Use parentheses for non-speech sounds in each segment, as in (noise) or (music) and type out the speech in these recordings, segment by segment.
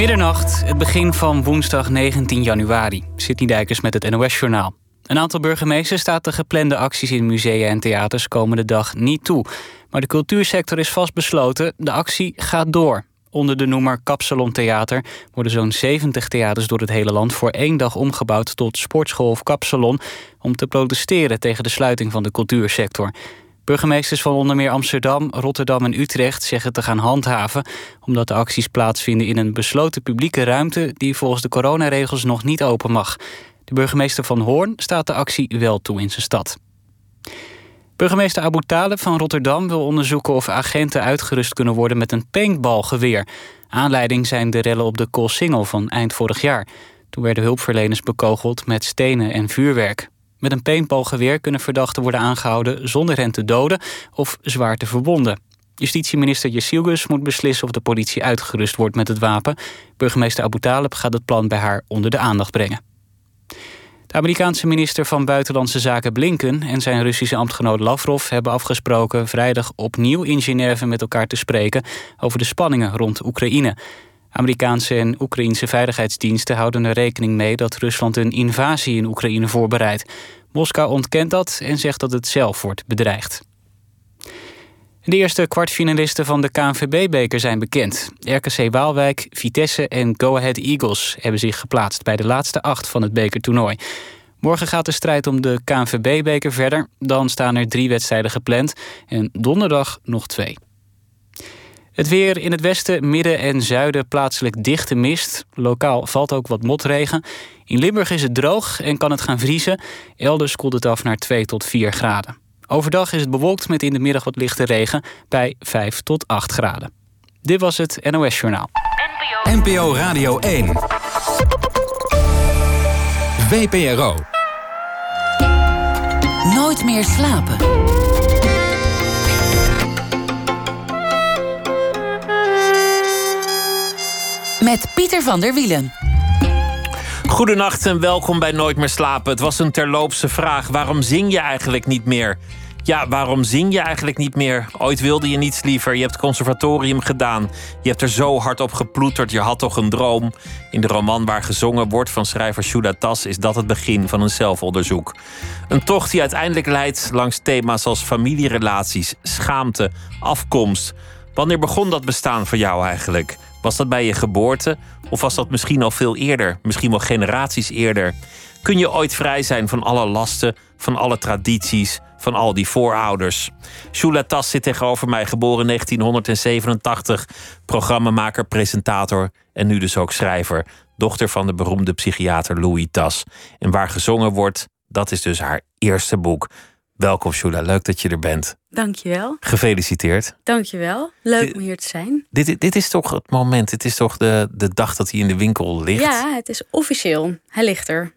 Middernacht, het begin van woensdag 19 januari. Sidney Dijkers met het NOS-journaal. Een aantal burgemeesters staat de geplande acties in musea en theaters komende dag niet toe. Maar de cultuursector is vastbesloten, de actie gaat door. Onder de noemer Kapsalon Theater worden zo'n 70 theaters door het hele land voor één dag omgebouwd tot sportschool of kapsalon om te protesteren tegen de sluiting van de cultuursector. Burgemeesters van onder meer Amsterdam, Rotterdam en Utrecht zeggen te gaan handhaven, omdat de acties plaatsvinden in een besloten publieke ruimte die volgens de coronaregels nog niet open mag. De burgemeester van Hoorn staat de actie wel toe in zijn stad. Burgemeester Abu Taleb van Rotterdam wil onderzoeken of agenten uitgerust kunnen worden met een paintballgeweer. Aanleiding zijn de rellen op de Koolsingel van eind vorig jaar. Toen werden hulpverleners bekogeld met stenen en vuurwerk. Met een paintballgeweer kunnen verdachten worden aangehouden zonder hen te doden of zwaar te verwonden. Justitieminister Yesilgus moet beslissen of de politie uitgerust wordt met het wapen. Burgemeester Abu Talib gaat het plan bij haar onder de aandacht brengen. De Amerikaanse minister van Buitenlandse Zaken Blinken en zijn Russische ambtgenoot Lavrov hebben afgesproken vrijdag opnieuw in Genève met elkaar te spreken over de spanningen rond Oekraïne. Amerikaanse en Oekraïnse veiligheidsdiensten houden er rekening mee dat Rusland een invasie in Oekraïne voorbereidt. Moskou ontkent dat en zegt dat het zelf wordt bedreigd. De eerste kwartfinalisten van de KNVB-beker zijn bekend. RKC Waalwijk, Vitesse en Go Ahead Eagles hebben zich geplaatst bij de laatste acht van het bekertoernooi. Morgen gaat de strijd om de KNVB-beker verder. Dan staan er drie wedstrijden gepland en donderdag nog twee. Het weer in het westen, midden en zuiden plaatselijk dichte mist. Lokaal valt ook wat motregen. In Limburg is het droog en kan het gaan vriezen. Elders koelt het af naar 2 tot 4 graden. Overdag is het bewolkt met in de middag wat lichte regen bij 5 tot 8 graden. Dit was het NOS Journaal. NPO Radio 1. VPRO. Nooit meer slapen. Met Pieter van der Wielen. Goedenacht en welkom bij Nooit meer slapen. Het was een terloopse vraag. Waarom zing je eigenlijk niet meer? Ja, waarom zing je eigenlijk niet meer? Ooit wilde je niets liever. Je hebt conservatorium gedaan. Je hebt er zo hard op geploeterd. Je had toch een droom. In de roman waar gezongen wordt van schrijver Shuda Tas is dat het begin van een zelfonderzoek. Een tocht die uiteindelijk leidt langs thema's als familierelaties, schaamte, afkomst. Wanneer begon dat bestaan voor jou eigenlijk? Was dat bij je geboorte of was dat misschien al veel eerder, misschien wel generaties eerder? Kun je ooit vrij zijn van alle lasten, van alle tradities, van al die voorouders? Shula Tas zit tegenover mij, geboren in 1987, programmamaker, presentator en nu dus ook schrijver. Dochter van de beroemde psychiater Louis Tas. En waar gezongen wordt, dat is dus haar eerste boek. Welkom, Shula. Leuk dat je er bent. Dankjewel. Gefeliciteerd. Dankjewel. Leuk om hier te zijn. Dit, dit is toch het moment, dit is toch de, de dag dat hij in de winkel ligt? Ja, het is officieel. Hij ligt er.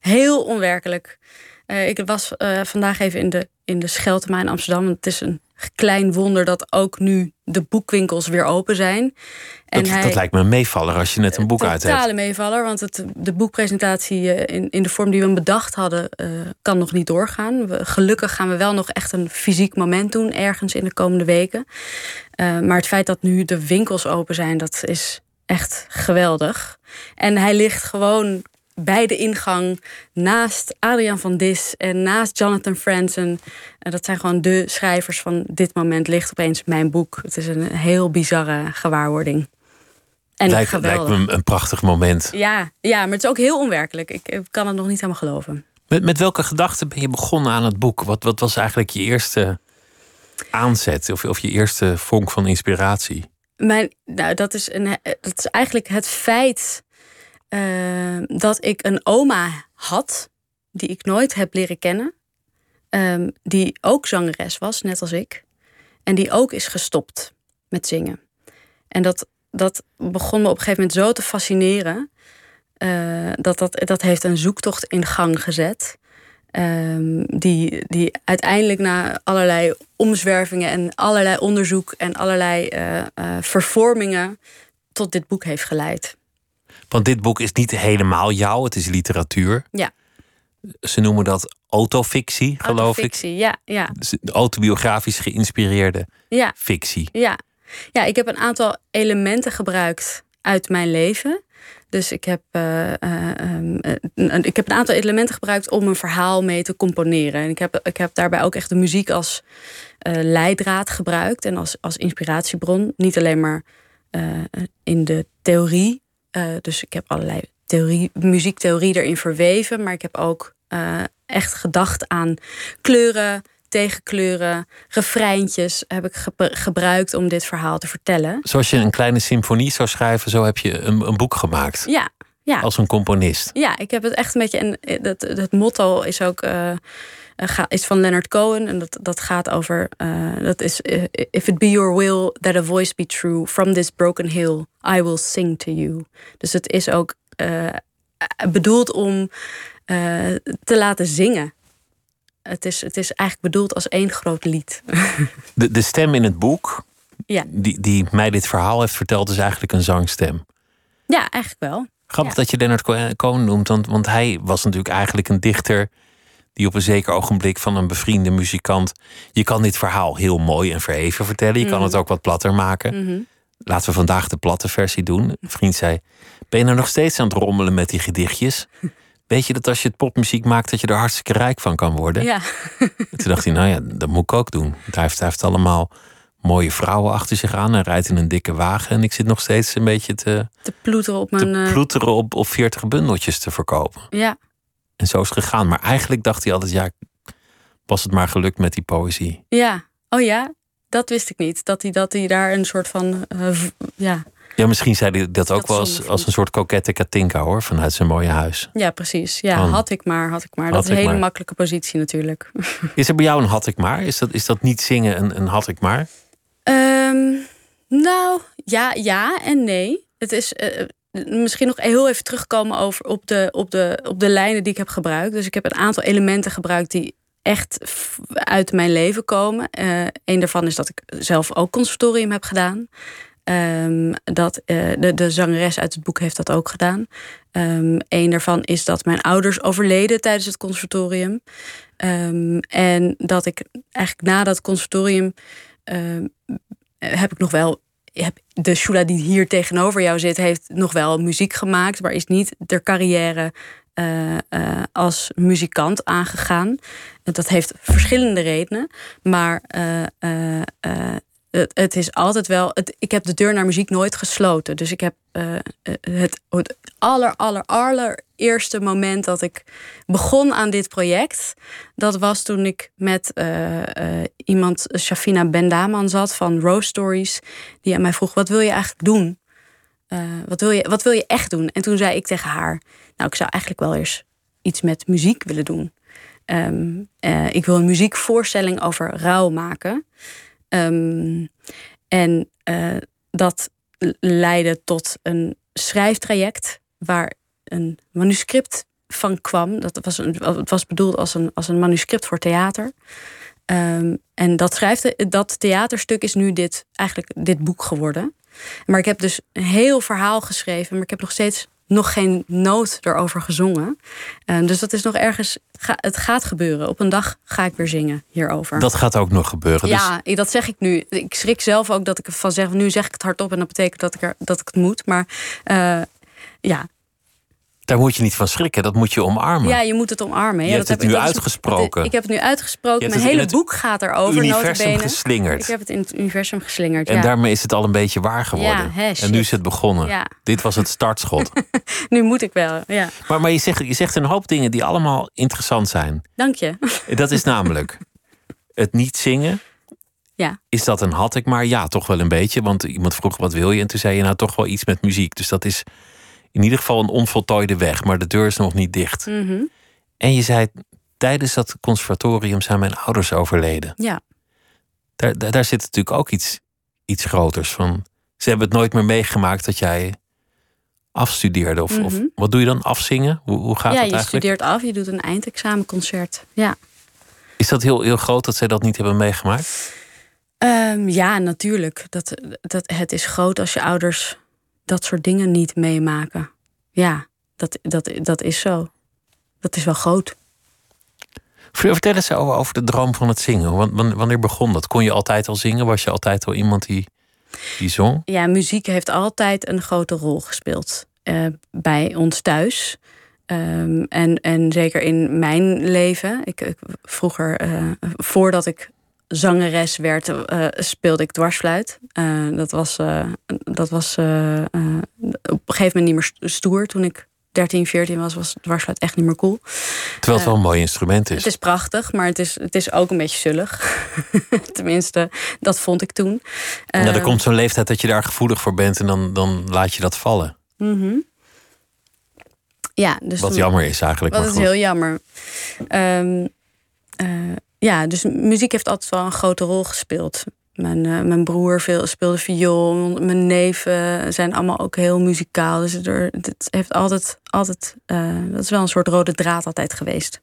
Heel onwerkelijk. Uh, ik was uh, vandaag even in de, in de Scheltema in Amsterdam. Het is een klein wonder dat ook nu de boekwinkels weer open zijn. En dat, hij, dat lijkt me een meevaller als je net een boek uit hebt. Een totale meevaller, want het, de boekpresentatie in, in de vorm die we bedacht hadden... Uh, kan nog niet doorgaan. We, gelukkig gaan we wel nog echt een fysiek moment doen... ergens in de komende weken. Uh, maar het feit dat nu de winkels open zijn, dat is echt geweldig. En hij ligt gewoon bij de ingang naast Adriaan van Dis en naast Jonathan Franzen. En dat zijn gewoon de schrijvers van dit moment. Ligt opeens mijn boek. Het is een heel bizarre gewaarwording. En lijkt, lijkt me een prachtig moment. Ja, ja, maar het is ook heel onwerkelijk. Ik, kan het nog niet helemaal geloven. Met, met welke gedachten ben je begonnen aan het boek? Wat, wat was eigenlijk je eerste aanzet of, of je eerste vonk van inspiratie? Mijn, nou, dat, is een, dat is eigenlijk het feit uh, dat ik een oma had, die ik nooit heb leren kennen, um, die ook zangeres was, net als ik, en die ook is gestopt met zingen. En dat, dat begon me op een gegeven moment zo te fascineren, uh, dat, dat dat heeft een zoektocht in gang gezet. Um, die, die uiteindelijk na allerlei omzwervingen en allerlei onderzoek en allerlei uh, vervormingen tot dit boek heeft geleid. Want dit boek is niet helemaal jou, het is literatuur. Ja. Ze noemen dat autofictie, geloof autofictie, ik. ja, ja. Dus autobiografisch geïnspireerde ja. fictie. Ja. ja, ik heb een aantal elementen gebruikt uit mijn leven. Dus ik heb, uh, um, ik heb een aantal elementen gebruikt om een verhaal mee te componeren. En ik heb, ik heb daarbij ook echt de muziek als uh, leidraad gebruikt en als, als inspiratiebron. Niet alleen maar in de theorie. Dus ik heb allerlei theorie, muziektheorie erin verweven. Maar ik heb ook echt gedacht aan kleuren, tegenkleuren, refreintjes heb ik gebruikt om dit verhaal te vertellen. Zoals je een kleine symfonie zou schrijven, zo heb je een, een boek gemaakt. Ja, ja. Als een componist. Ja, ik heb het echt een beetje. En het, het motto is ook. Uh, is van Leonard Cohen en dat, dat gaat over. Uh, dat is. if it be your will that a voice be true, from this broken hill, I will sing to you. Dus het is ook bedoeld om te laten zingen het is, het is eigenlijk bedoeld als één groot lied. (laughs) De, de stem in het boek, ja. die, die mij dit verhaal heeft verteld, is eigenlijk een zangstem. Ja, eigenlijk wel. Grappig dat je Leonard Cohen noemt, want, want hij was natuurlijk eigenlijk een dichter die op een zeker ogenblik van een bevriende muzikant. Je kan dit verhaal heel mooi en verheven vertellen. Je kan het mhm. ook wat platter maken. Mhm. Laten we vandaag de platte versie doen. Een vriend zei: Ben je nou nog steeds aan het rommelen met die gedichtjes? (laughs) Weet je dat als je het popmuziek maakt, dat je er hartstikke rijk van kan worden? Ja. Toen dacht hij, nou ja, dat moet ik ook doen. Hij heeft, hij heeft allemaal mooie vrouwen achter zich aan. Hij rijdt in een dikke wagen. En ik zit nog steeds een beetje te, te ploeteren op mijn. Te eh, ploeteren op, op 40 bundeltjes te verkopen. Ja. En zo is het gegaan. Maar eigenlijk dacht hij altijd, ja, was het maar gelukt met die poëzie. Ja. Oh ja, dat wist ik niet. Dat hij, dat hij daar een soort van. Uh, ja. Ja, misschien zei hij dat ook wel als, als een soort kokette Katinka hoor, vanuit zijn mooie huis. Ja, precies. Ja, had ik maar, had ik maar. dat is een hele makkelijke positie natuurlijk. (laughs) Is er bij jou een had ik maar? Is dat, is dat niet zingen een, een had ik maar? Ehm, nou, ja, ja en nee. Het is uh, misschien nog heel even terugkomen over op de, op, de, op de lijnen die ik heb gebruikt. Dus ik heb een aantal elementen gebruikt die echt uit mijn leven komen. Uh, een daarvan is dat ik zelf ook conservatorium heb gedaan. Um, dat, uh, de, zangeres uit het boek heeft dat ook gedaan. Um, een daarvan is dat mijn ouders overleden tijdens het conservatorium. Um, en dat ik eigenlijk na dat conservatorium heb ik nog wel. De Shula die hier tegenover jou zit, heeft nog wel muziek gemaakt, maar is niet de carrière uh, uh, als muzikant aangegaan. Dat heeft verschillende redenen. Maar uh, het, is altijd wel. Ik heb de deur naar muziek nooit gesloten. Dus ik heb uh, het, het aller, aller, allereerste moment dat ik begon aan dit project. Dat was toen ik met uh, uh, iemand, Shafina Bendaman, zat van Rose Stories. Die aan mij vroeg: wat wil je eigenlijk doen? wat, wil je, wat wil je echt doen? En toen zei ik tegen haar: Nou, ik zou eigenlijk wel eens iets met muziek willen doen. Um, ik wil een muziekvoorstelling over rouw maken. Um, en uh, dat leidde tot een schrijftraject waar een manuscript van kwam. Dat was, een, het was bedoeld als een, als een manuscript voor theater. Um, en dat, schrijft, dat theaterstuk is nu dit, eigenlijk dit boek geworden. Maar ik heb dus een heel verhaal geschreven, maar ik heb nog steeds nog geen noot erover gezongen. Uh, dus dat is nog ergens. het gaat gebeuren. Op een dag ga ik weer zingen hierover. Dat gaat ook nog gebeuren. Ja, dus... dat zeg ik nu. Ik schrik zelf ook dat ik van zeg. Nu zeg ik het hardop en dat betekent dat ik, er, dat ik het moet. Maar uh, ja, daar moet je niet van schrikken, dat moet je omarmen. Ja, je moet het omarmen. Je ja, hebt dat het nu uitgesproken. ik heb het nu uitgesproken. Mijn hele boek gaat erover. Universum geslingerd. Ik heb het in het universum geslingerd. En daarmee is het al een beetje waar geworden. Ja, en nu is het begonnen. Dit was het startschot. (laughs) nu moet ik wel. Ja. Maar, maar je, zegt, je zegt een hoop dingen die allemaal interessant zijn. Dank je. Dat is namelijk het niet zingen. Ja. Is dat een had ik maar? Ja, toch wel een beetje. Want iemand vroeg wat wil je? En toen zei je nou toch wel iets met muziek. Dus dat is in ieder geval een onvoltooide weg, maar de deur is nog niet dicht. Mhm. En je zei, tijdens dat conservatorium zijn mijn ouders overleden. Ja. Daar, daar, zit natuurlijk ook iets, iets groters van. Ze hebben het nooit meer meegemaakt dat jij afstudeerde. Of, of mhm. wat doe je dan? Afzingen? Hoe, hoe gaat ja, dat eigenlijk? Ja, je studeert af, je doet een eindexamenconcert. Ja. Is dat heel, heel groot dat zij dat niet hebben meegemaakt? Um, ja, natuurlijk. Dat, dat, het is groot als je ouders dat soort dingen niet meemaken. Ja, dat, dat, dat is zo. Dat is wel groot. Vertel eens over, over de droom van het zingen. Wanneer begon dat? Kon je altijd al zingen? Was je altijd al iemand die die zong? Ja, muziek heeft altijd een grote rol gespeeld uh, bij ons thuis. Um, en, en zeker in mijn leven. Ik, ik vroeger, uh, voordat ik zangeres werd, uh, speelde ik dwarsfluit. dat was, dat was op een gegeven moment niet meer stoer toen ik 13, 14 was, was dwarsfluit echt niet meer cool. Terwijl het wel een mooi instrument is. Het is prachtig, maar het is, het is ook een beetje zullig. (laughs) Tenminste, dat vond ik toen. Ja, er komt zo'n leeftijd dat je daar gevoelig voor bent en dan, dan laat je dat vallen. Mm Ja, dus wat jammer is eigenlijk. Wat is heel jammer. Um, uh, ja, dus muziek heeft altijd wel een grote rol gespeeld. Mijn, uh, mijn broer veel, speelde viool. Mijn neven zijn allemaal ook heel muzikaal. Dus er, het heeft altijd, altijd uh, dat is wel een soort rode draad altijd geweest.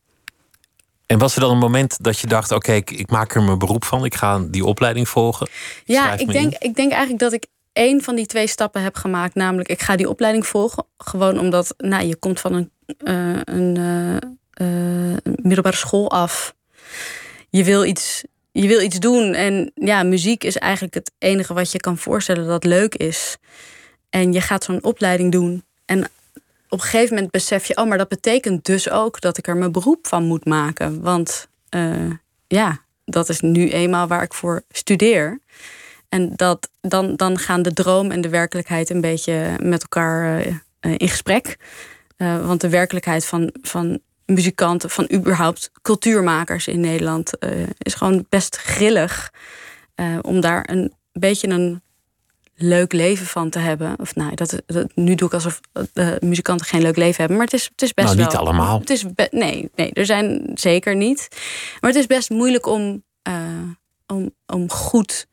En was er dan een moment dat je dacht: oké, okay, ik, ik, maak er mijn beroep van, ik ga die opleiding volgen? Ja, ik denk, ik denk eigenlijk dat ik één van die twee stappen heb gemaakt. Namelijk, ik ga die opleiding volgen. Gewoon omdat nou, je komt van een, uh, een middelbare school af. Je wil iets je wil iets doen. En ja, muziek is eigenlijk het enige wat je kan voorstellen dat leuk is. En je gaat zo'n opleiding doen. En op een gegeven moment besef je, oh, maar dat betekent dus ook dat ik er mijn beroep van moet maken. Want uh, ja, dat is nu eenmaal waar ik voor studeer. En dat, dan, dan gaan de droom en de werkelijkheid een beetje met elkaar uh, in gesprek. Want de werkelijkheid van, van muzikanten, van überhaupt cultuurmakers in Nederland, uh, is gewoon best grillig. Uh, om daar een beetje een leuk leven van te hebben. Of nou, dat, dat nu doe ik alsof uh, muzikanten geen leuk leven hebben. Maar het is, het is best nou, niet wel, allemaal. Het is nee, nee, er zijn zeker niet. Maar het is best moeilijk om, om, om goed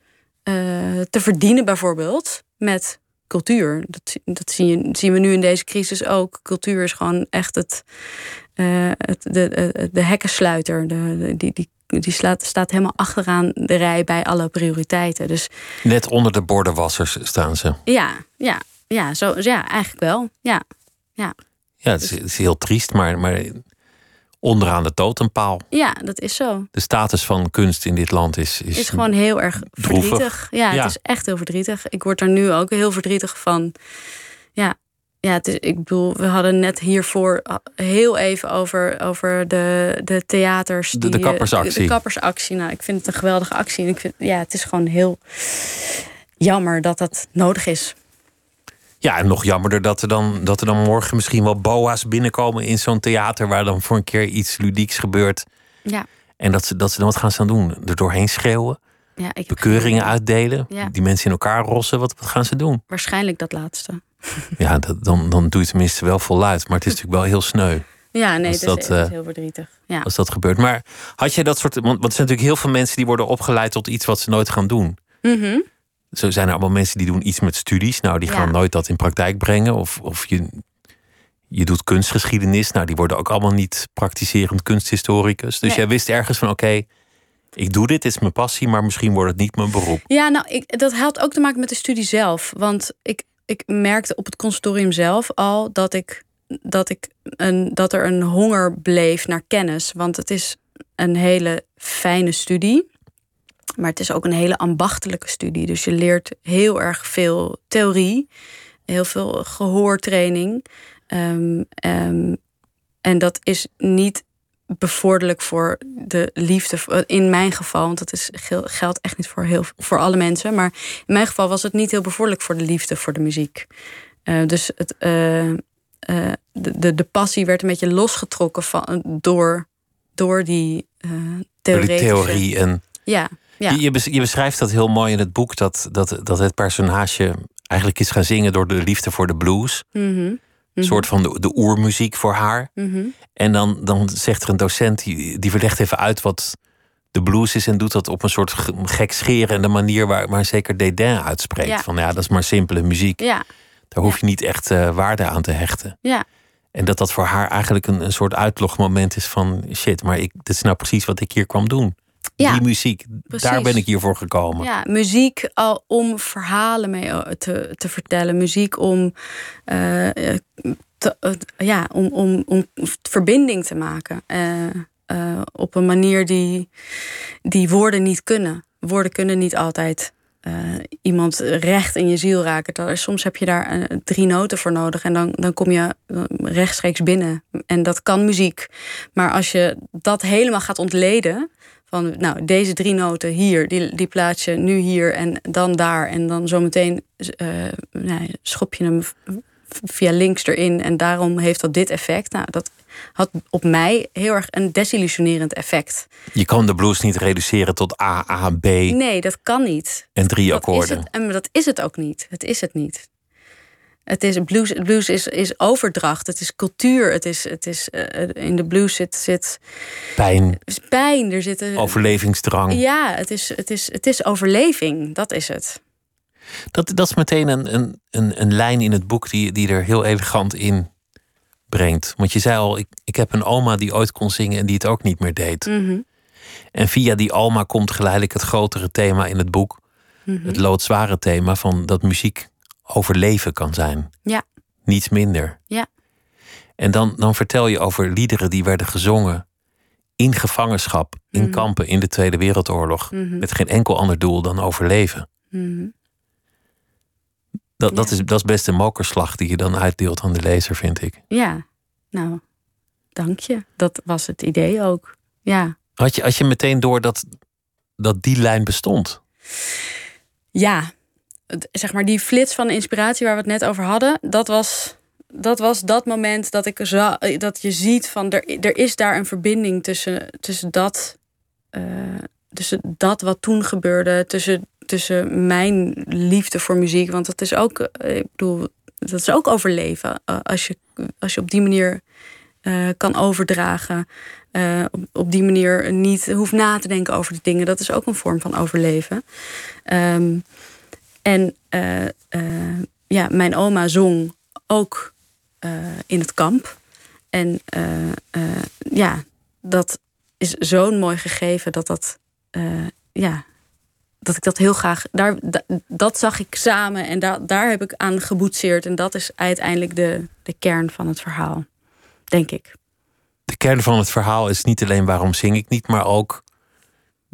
te verdienen, bijvoorbeeld. Met cultuur. Dat, dat zie je, zien we nu in deze crisis ook. Cultuur is gewoon echt het, uh, het, de, de hekkensluiter. De, die, die, die slaat, staat helemaal achteraan de rij bij alle prioriteiten. Dus, Net onder de bordenwassers staan ze. Ja, ja, ja, zo, ja eigenlijk wel. Ja, ja. ja het, is, het is heel triest, maar, maar onderaan de totempaal. Ja, dat is zo. De status van kunst in dit land is. Is, is gewoon heel erg droevig. verdrietig. Ja, Ja. het is echt heel verdrietig. Ik word er nu ook heel verdrietig van. Ja, ja het is, ik bedoel, we hadden net hiervoor heel even over, over de, de theaters. De- die, de kappersactie. De, de kappersactie. Nou, ik vind het een geweldige actie. En ik vind, ja, het is gewoon heel jammer dat dat nodig is. Ja, en nog jammerder dat er dan, dat er dan morgen misschien wel boa's binnenkomen in zo'n theater waar dan voor een keer iets ludieks gebeurt. Ja, En dat ze, dat ze dan wat gaan staan doen. Er doorheen schreeuwen, ja ik bekeuringen uitdelen, Ja. die mensen in elkaar rossen. Wat, wat gaan ze doen? waarschijnlijk dat laatste. (laughs) Ja, dat, dan, dan doe je tenminste wel voluit. Maar het is natuurlijk wel heel sneu Ja, nee, Als het is, dat, is eh, heel verdrietig. Ja. als dat gebeurt. Maar had je dat soort. Want, want er zijn natuurlijk heel veel mensen die worden opgeleid tot iets wat ze nooit gaan doen. Mhm. Zo zijn er allemaal mensen die doen iets met studies. Nou, die Ja. gaan nooit dat in praktijk brengen. Of, of je, je doet kunstgeschiedenis. Nou, die worden ook allemaal niet praktiserend kunsthistoricus. Dus Nee. jij wist ergens van: oké, ik doe dit, dit is mijn passie, maar misschien wordt het niet mijn beroep. Ja, nou, ik, dat had ook te maken met de studie zelf. Want ik, ik merkte op het conservatorium zelf al dat, ik, dat, ik een, dat er een honger bleef naar kennis. Want het is een hele fijne studie. Maar het is ook een hele ambachtelijke studie. Dus je leert heel erg veel theorie, heel veel gehoortraining. Ehm, ehm, en dat is niet bevorderlijk voor de liefde. In mijn geval, want dat is, gel- geldt echt niet voor, heel, voor alle mensen. Maar in mijn geval was het niet heel bevorderlijk voor de liefde voor de muziek. Eh, dus het, eh, eh, de, de, de passie werd een beetje losgetrokken van, door, door die eh Door die theoretische... theorie en. Ja, ja. Je, je beschrijft dat heel mooi in het boek, dat, dat, dat het personage eigenlijk is gaan zingen door de liefde voor de blues. Mhm, Een soort van de, de oermuziek voor haar. mhm. En dan, dan zegt er een docent, die, die verlegt even uit wat de blues is... en doet dat op een soort ge- gekscherende manier... waar, waar zeker dédain uitspreekt. Ja. Van ja, dat is maar simpele muziek. Ja, Daar hoef je niet echt eh, waarde aan te hechten. ja. En dat dat voor haar eigenlijk een, een soort uitlogmoment is van... shit, maar ik, dit is nou precies wat ik hier kwam doen. Ja, Die muziek, precies. daar ben ik hier voor gekomen. Ja, muziek al om verhalen mee eh, te, te vertellen. Muziek om, eh, eh, te, ja, om, om, om verbinding te maken. op een manier die, die woorden niet kunnen. Woorden kunnen niet altijd iemand recht in je ziel raken. Soms heb je daar drie noten voor nodig en dan, dan kom je rechtstreeks binnen. En dat kan muziek. Maar als je dat helemaal gaat ontleden, van nou, deze drie noten hier, die, die plaats je nu hier en dan daar. En dan zometeen uh, nou, schop je hem via links erin en daarom heeft dat dit effect. Nou, dat had op mij heel erg een desillusionerend effect. Je kan de blues niet reduceren tot A, A, B. Nee, dat kan niet. En drie dat akkoorden. Is het, en dat is het ook niet. Het is het niet. Het is, blues blues is, is overdracht, het is cultuur. Het is, het is, uh, in de blues zit, zit pijn. pijn. Er zit een, Overlevingsdrang. Ja, het is, het, is, het is overleving. Dat is het. Dat, dat is meteen een, een, een, een lijn in het boek die, die er heel elegant in brengt. Want je zei al, ik, ik heb een oma die ooit kon zingen en die het ook niet meer deed. Mm -hmm. En via die oma komt geleidelijk het grotere thema in het boek. Mm -hmm. Het loodzware thema van dat muziek overleven kan zijn. Ja. Niets minder. Ja. En dan, dan vertel je over liederen die werden gezongen in gevangenschap, in Mhm. kampen in de Tweede Wereldoorlog. Mhm. Met geen enkel ander doel dan overleven. Mhm. Dat, dat, Ja. is, dat is best een mokerslag die je dan uitdeelt aan de lezer, vind ik. Ja, nou, dank je. Dat was het idee ook. Ja. Had je, had je meteen door dat, dat die lijn bestond? Ja, zeg maar die flits van inspiratie waar we het net over hadden, dat was dat, was dat moment dat, ik za- dat je ziet van er, er is daar een verbinding tussen, tussen, dat, eh, tussen dat wat toen gebeurde, tussen, tussen mijn liefde voor muziek. Want dat is ook, eh, ik bedoel, dat is ook overleven. eh, als, je, als je op die manier eh, kan overdragen. eh, op, op die manier niet hoeft na te denken over de dingen. Dat is ook een vorm van overleven. Ehm, en eh, eh, ja, mijn oma zong ook eh, in het kamp. En ja, dat is zo'n mooi gegeven dat dat, ja, dat ik dat heel graag, daar, da- dat zag ik samen en da, daar heb ik aan geboetseerd. En dat is uiteindelijk de, de kern van het verhaal, denk ik. De kern van het verhaal is niet alleen waarom zing ik niet, maar ook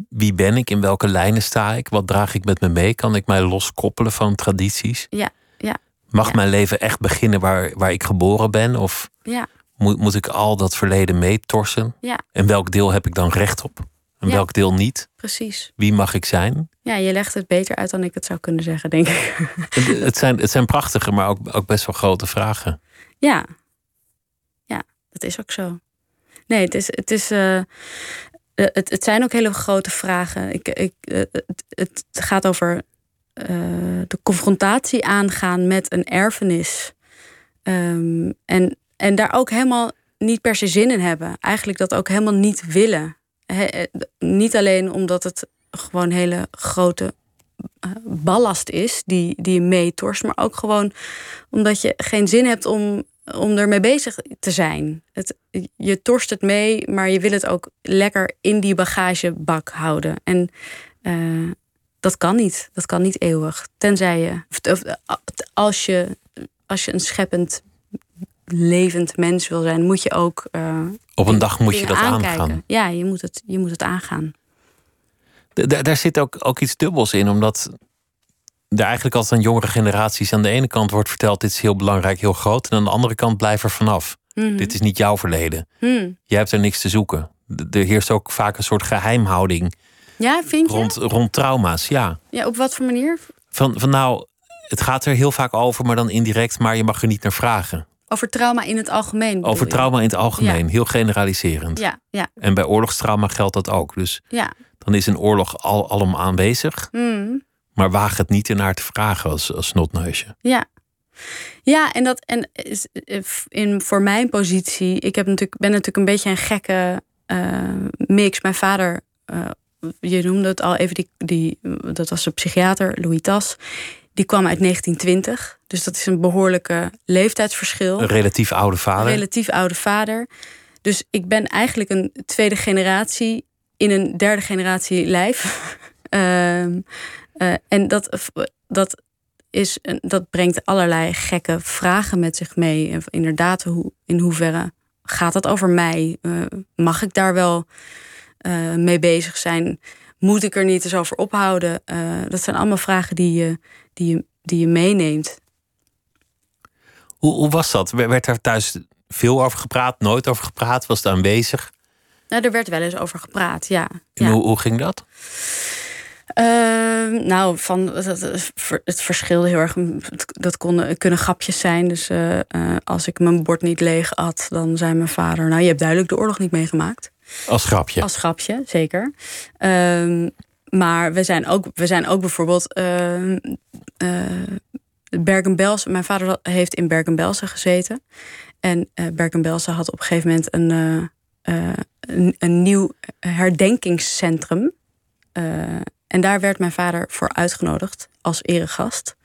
wie ben ik, in welke lijnen sta ik, wat draag ik met me mee, kan ik mij loskoppelen van tradities? Ja, ja, Mag Ja. mijn leven echt beginnen waar, waar ik geboren ben? Of ja, moet, moet ik al dat verleden meetorsen? ja, En welk deel heb ik dan recht op? En Ja. welk deel niet? precies. Wie mag ik zijn? Ja, je legt het beter uit dan ik het zou kunnen zeggen, denk ik. Het, het zijn, het zijn prachtige, maar ook, ook best wel grote vragen. Ja. Ja, dat is ook zo. Nee, het, is, het, is, eh, het, het zijn ook hele grote vragen. Ik, ik, eh, het, gaat over eh, de confrontatie aangaan met een erfenis. Ehm, en, en daar ook helemaal niet per se zin in hebben. Eigenlijk dat ook helemaal niet willen. Eh, niet alleen omdat het gewoon hele grote eh, ballast is die, die je meetorst, maar ook gewoon omdat je geen zin hebt om, om ermee bezig te zijn. Het, je torst het mee, maar je wil het ook lekker in die bagagebak houden. En eh, dat kan niet. Dat kan niet eeuwig. Tenzij je, of, als je, als je een scheppend, levend mens wil zijn, moet je ook. eh, Op een dag moet je dat aankijken. aangaan. Ja, je moet het, je moet het aangaan. D- daar zit ook, ook iets dubbels in, omdat er eigenlijk altijd aan jongere generaties aan de ene kant wordt verteld: dit is heel belangrijk, heel groot. En aan de andere kant blijf er vanaf. Mhm. Dit is niet jouw verleden. Hm. Jij hebt er niks te zoeken. Er heerst ook vaak een soort geheimhouding Ja, vind je? rond, rond trauma's. Ja. Ja, op wat voor manier? Van, van nou, het gaat er heel vaak over, maar dan indirect, maar je mag er niet naar vragen. Over trauma in het algemeen. Over je? trauma in het algemeen, heel generaliserend. Ja, ja, En bij oorlogstrauma geldt dat ook. Dus ja. dan is een oorlog al, alom aanwezig, Hm. Maar waag het niet ernaar te vragen als, als snotneusje. Ja. Ja, en dat en eh, in, voor mijn positie, ik heb natuurlijk, ben natuurlijk een beetje een gekke eh, mix. Mijn vader, eh, je noemde het al even, die, die, dat was een psychiater, Louis Tas. Die kwam uit 1920, dus dat is een behoorlijke leeftijdsverschil. Een relatief oude vader. relatief oude vader. Dus ik ben eigenlijk een tweede generatie in een derde generatie lijf. (laughs) Ehm, eh, en dat, dat, is, dat brengt allerlei gekke vragen met zich mee. En Inderdaad, hoe, in hoeverre gaat dat over mij? Eh, mag ik daar wel eh, mee bezig zijn? Moet ik er niet eens over ophouden? Dat zijn allemaal vragen die je, die je, die je meeneemt. Hoe, hoe was dat? Werd daar thuis veel over gepraat? Nooit over gepraat? Was het aanwezig? Nou, er werd wel eens over gepraat, ja. En ja. Hoe, hoe ging dat? Uh, nou, van het, het verschilde heel erg. Dat konden, kunnen grapjes zijn. Dus uh, uh, als ik mijn bord niet leeg at, dan zei mijn vader: Nou, je hebt duidelijk de oorlog niet meegemaakt. Als grapje. Als grapje, zeker. Ehm, maar we zijn ook, we zijn ook bijvoorbeeld. Ehm, Bergen-Belsen. Mijn vader heeft in Bergen-Belsen gezeten. En Bergen-Belsen had op een gegeven moment een, een, een, nieuw herdenkingscentrum. En daar werd mijn vader voor uitgenodigd als eregast.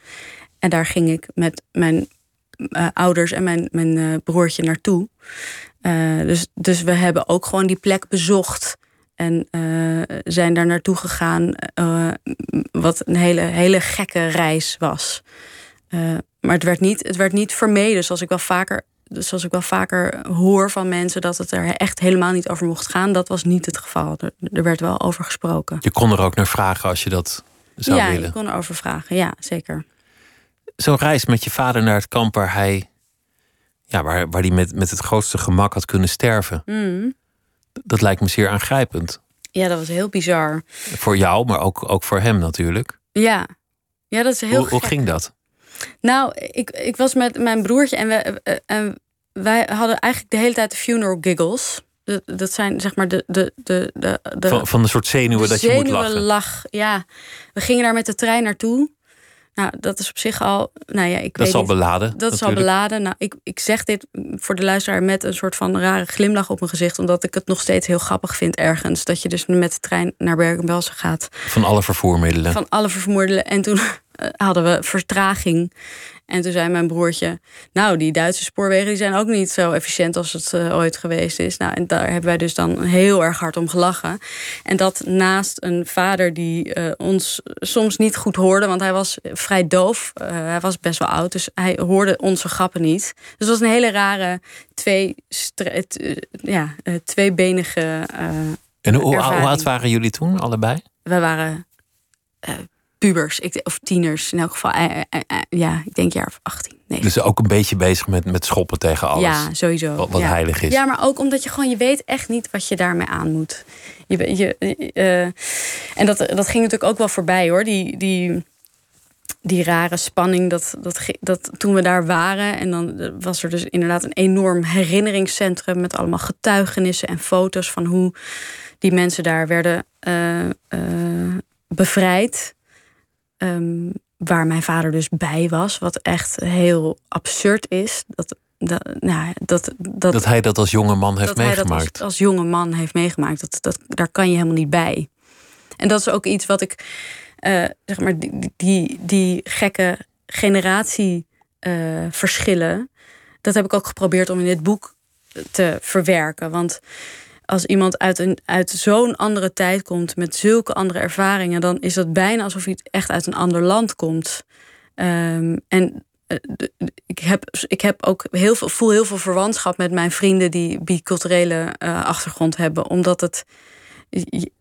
En daar ging ik met mijn uh, ouders en mijn, mijn uh, broertje naartoe. Uh, dus, dus we hebben ook gewoon die plek bezocht. En zijn daar naartoe gegaan. wat een hele, hele gekke reis was. maar het werd, niet, het werd niet vermeden, zoals ik wel vaker dus zoals ik wel vaker hoor van mensen dat het er echt helemaal niet over mocht gaan, dat was niet het geval. Er, er werd wel over gesproken. Je kon er ook naar vragen als je dat zou ja, willen. Ja, ik kon erover vragen. Ja, zeker. Zo'n reis met je vader naar het kamp waar hij, ja, waar, waar hij met, met het grootste gemak had kunnen sterven. Mm. Dat lijkt me zeer aangrijpend. Ja, dat was heel bizar. Voor jou, maar ook, ook voor hem natuurlijk. Ja, ja dat is heel Hoe, hoe ging dat? Nou, ik, ik was met mijn broertje en, we, en wij hadden eigenlijk de hele tijd de funeral giggles. De, dat zijn zeg maar de. de, de, de, de van, van een soort zenuwen dat je moet lachen. lach, ja. We gingen daar met de trein naartoe. Nou, dat is op zich al. Nou ja, ik dat is al beladen. Dat natuurlijk. is al beladen. Nou, ik, ik zeg dit voor de luisteraar met een soort van rare glimlach op mijn gezicht. Omdat ik het nog steeds heel grappig vind ergens. Dat je dus met de trein naar Bergen-Belsen gaat. Van alle vervoermiddelen. Van alle vervoermiddelen. En toen hadden we vertraging. En toen zei mijn broertje: Nou, die Duitse spoorwegen die zijn ook niet zo efficiënt als het uh, ooit geweest is. Nou, en daar hebben wij dus dan heel erg hard om gelachen. En dat naast een vader die uh, ons soms niet goed hoorde, want hij was vrij doof. Uh, hij was best wel oud, dus hij hoorde onze grappen niet. Dus het was een hele rare twee, ja, tweebenige. en hoe, hoe oud waren jullie toen, allebei? We waren pubers, ik, of tieners in elk geval. Eh, eh, eh, ja, ik denk jaar of 18. Nee. Dus ook een beetje bezig met, met schoppen tegen alles. Ja, sowieso. Wat, wat ja. heilig is. Ja, maar ook omdat je gewoon, je weet echt niet wat je daarmee aan moet. Je, je, uh, en dat, dat ging natuurlijk ook wel voorbij hoor. Die, die, die rare spanning, dat, dat, dat toen we daar waren. En dan was er dus inderdaad een enorm herinneringscentrum met allemaal getuigenissen en foto's van hoe die mensen daar werden bevrijd. Um, waar mijn vader dus bij was, wat echt heel absurd is. Dat, dat, nou, dat, dat, dat hij dat als jonge man heeft dat meegemaakt. Hij dat als, als, jonge man heeft meegemaakt. Dat, dat, daar kan je helemaal niet bij. En dat is ook iets wat ik, uh, zeg maar, die, die, die gekke generatieverschillen, uh, dat heb ik ook geprobeerd om in dit boek te verwerken. Want als iemand uit, een, uit zo'n andere tijd komt met zulke andere ervaringen, dan is dat bijna alsof hij echt uit een ander land komt. Um, en uh, ik, heb, ik heb ook heel veel, voel heel veel verwantschap met mijn vrienden die biculturele uh, achtergrond hebben, omdat het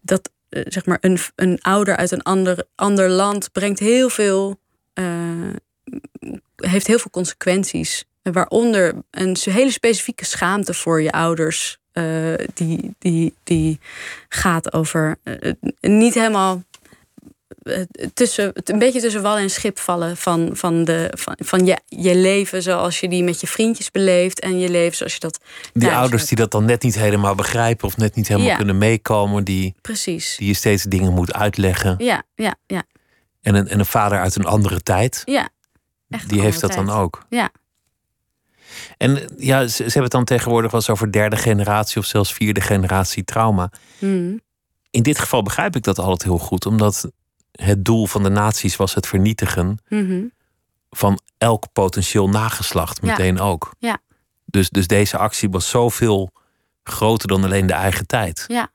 dat uh, zeg maar een, een ouder uit een ander, ander land brengt heel veel, heeft heel veel consequenties. Waaronder een hele specifieke schaamte voor je ouders uh, die, die, die gaat over uh, niet helemaal uh, tussen, een beetje tussen wal en schip vallen van, van, de, van, van je, je leven zoals je die met je vriendjes beleeft en je leven zoals je dat. Die ouders hebt. die dat dan net niet helemaal begrijpen of net niet helemaal ja. kunnen meekomen, die, Precies. die je steeds dingen moet uitleggen. Ja, ja, ja. En een, en een vader uit een andere tijd. Ja. die heeft dat tijd. dan ook. Ja. En ja, ze, ze, hebben het dan tegenwoordig wel eens over derde generatie of zelfs vierde generatie trauma. Mm. In dit geval begrijp ik dat altijd heel goed, omdat het doel van de naties was het vernietigen mm -hmm. van elk potentieel nageslacht, meteen ja. ook. Ja. Dus, dus deze actie was zoveel groter dan alleen de eigen tijd. Ja.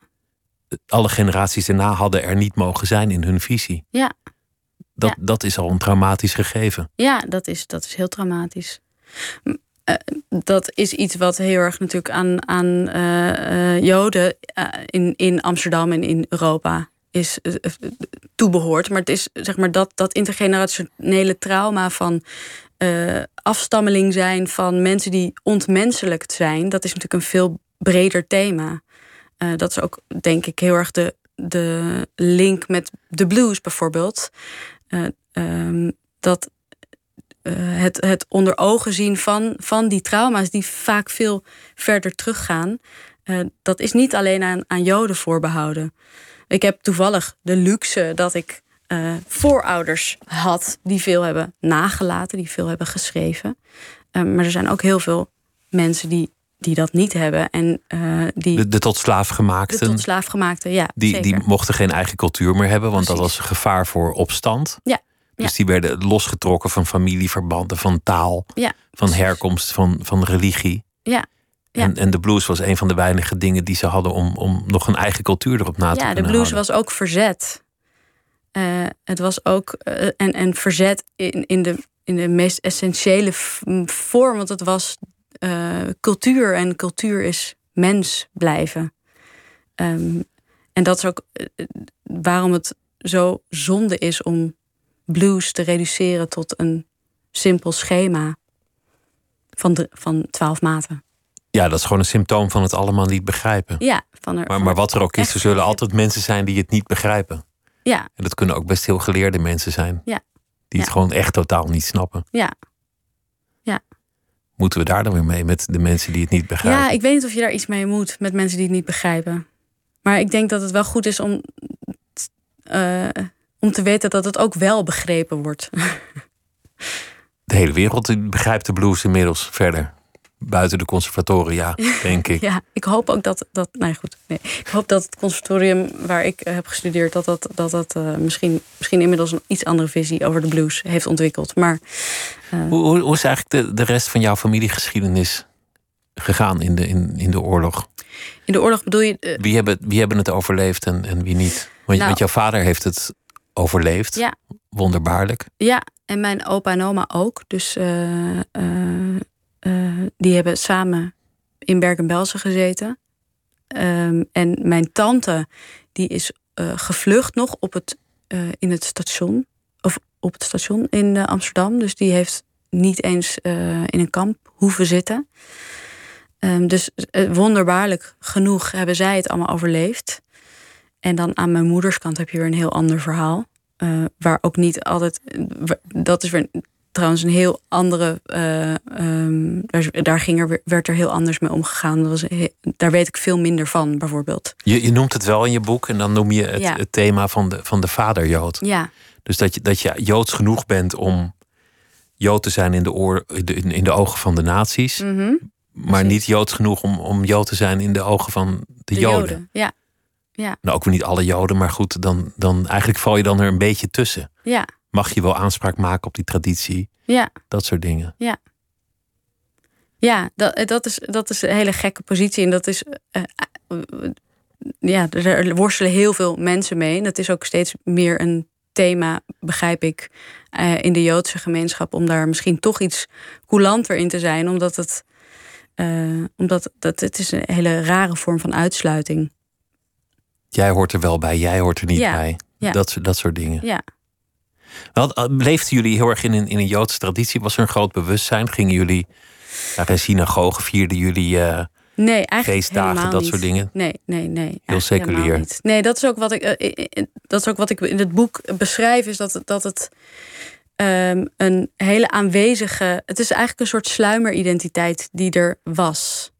Alle generaties daarna hadden er niet mogen zijn in hun visie. Ja. Dat, ja. dat is al een traumatisch gegeven. Ja, dat is, dat is heel traumatisch. Uh, dat is iets wat heel erg natuurlijk aan, aan uh, uh, Joden in, in Amsterdam en in Europa is toebehoort. Maar het is zeg maar dat, dat intergenerationele trauma van afstammeling zijn van mensen die ontmenselijkt zijn. Dat is natuurlijk een veel breder thema. dat is ook denk ik heel erg de, de link met de blues bijvoorbeeld. Um, dat het, het onder ogen zien van, van die trauma's die vaak veel verder teruggaan. Uh, dat is niet alleen aan, aan Joden voorbehouden. Ik heb toevallig de luxe dat ik uh, voorouders had die veel hebben nagelaten, die veel hebben geschreven. Uh, maar er zijn ook heel veel mensen die, die dat niet hebben. En, die, de, de tot slaafgemaakten. De tot slaafgemaakten, ja. Die, die mochten geen eigen cultuur meer hebben, want Precies. dat was een gevaar voor opstand. Ja. Dus die werden losgetrokken van familieverbanden, van taal, ja, van herkomst, van, van religie. Ja, en, en de blues was een van de weinige dingen die ze hadden om, om nog een eigen cultuur erop na te ja, Ja, de blues houden. was ook verzet. Uh, het was ook uh, en, en verzet in, in, de, in de meest essentiële vorm, want het was uh, cultuur en cultuur is mens blijven. Um, en dat is ook waarom het zo zonde is om blues te reduceren tot een simpel schema van, de, van twaalf maten. Ja, dat is gewoon een symptoom van het allemaal niet begrijpen. Ja, van er, maar, maar wat er ook is, er zullen altijd mensen zijn die het niet begrijpen. Ja. En dat kunnen ook best heel geleerde mensen zijn. Ja. Die het gewoon echt totaal niet snappen. Ja. Ja. Moeten we daar dan weer mee met de mensen die het niet begrijpen? Ja, ik weet niet of je daar iets mee moet met mensen die het niet begrijpen. Maar ik denk dat het wel goed is om, uh, om te weten dat het ook wel begrepen wordt. De hele wereld begrijpt de blues inmiddels verder buiten de conservatoria, (laughs) denk ik. ja, ik hoop ook dat dat. Nee, goed. Nee. Ik hoop dat het conservatorium waar ik heb gestudeerd, dat dat, dat, dat uh, misschien, misschien inmiddels een iets andere visie over de blues heeft ontwikkeld. Maar. Uh, hoe, hoe, hoe, is eigenlijk de, de rest van jouw familiegeschiedenis gegaan in de, in, in de oorlog? In de oorlog bedoel je. Uh, wie, hebben, wie hebben het overleefd en, en wie niet? Want, nou, want jouw vader heeft het overleefd. Ja. Wonderbaarlijk. Ja, en mijn opa en oma ook. Dus. Uh, die hebben samen in Bergen-Belsen gezeten. Um, en mijn tante, die is gevlucht nog op het, in het station. Of op het station in Amsterdam. Dus die heeft niet eens in een kamp hoeven zitten. Um, dus wonderbaarlijk genoeg hebben zij het allemaal overleefd. En dan aan mijn moeders kant heb je weer een heel ander verhaal. waar ook niet altijd. Dat is weer trouwens een heel andere. Uh, um, daar, daar ging er, werd er heel anders mee omgegaan. Dat was, daar weet ik veel minder van, bijvoorbeeld. Je, je noemt het wel in je boek en dan noem je het, ja. het thema van de, van de vader-Jood. Ja. Dus dat je, dat je Joods genoeg bent om Jood te zijn in de, oor, in, in de ogen van de nazi's. Mm -hmm. Maar Precies. niet Joods genoeg om, om Jood te zijn in de ogen van de, de Joden. Joden. Ja. Ja. Nou, ook weer niet alle Joden, maar goed, dan, dan eigenlijk val je dan er een beetje tussen. Ja. Mag je wel aanspraak maken op die traditie? Ja. Dat soort dingen. Ja. Ja, dat, dat, is, dat is een hele gekke positie. En dat is. Uh, uh, ja, er worstelen heel veel mensen mee. En dat is ook steeds meer een thema, begrijp ik, uh, in de Joodse gemeenschap. Om daar misschien toch iets coulanter in te zijn. Omdat het. omdat dat, het is een hele rare vorm van uitsluiting. Jij hoort er wel bij, jij hoort er niet ja. bij. Ja. Dat, dat soort dingen. Ja. Wel, leefden jullie heel erg in een, in een Joodse traditie? Was er een groot bewustzijn? Gingen jullie naar een synagoge? Vierden jullie uh, nee, eigenlijk feestdagen, dat niet. soort dingen? Nee, nee, nee. Heel seculier. Niet. Nee, dat is, ook wat ik, uh, dat is ook wat ik in het boek beschrijf. Is dat, het, dat het um, een hele aanwezige... Het is eigenlijk een soort sluimeridentiteit die er was.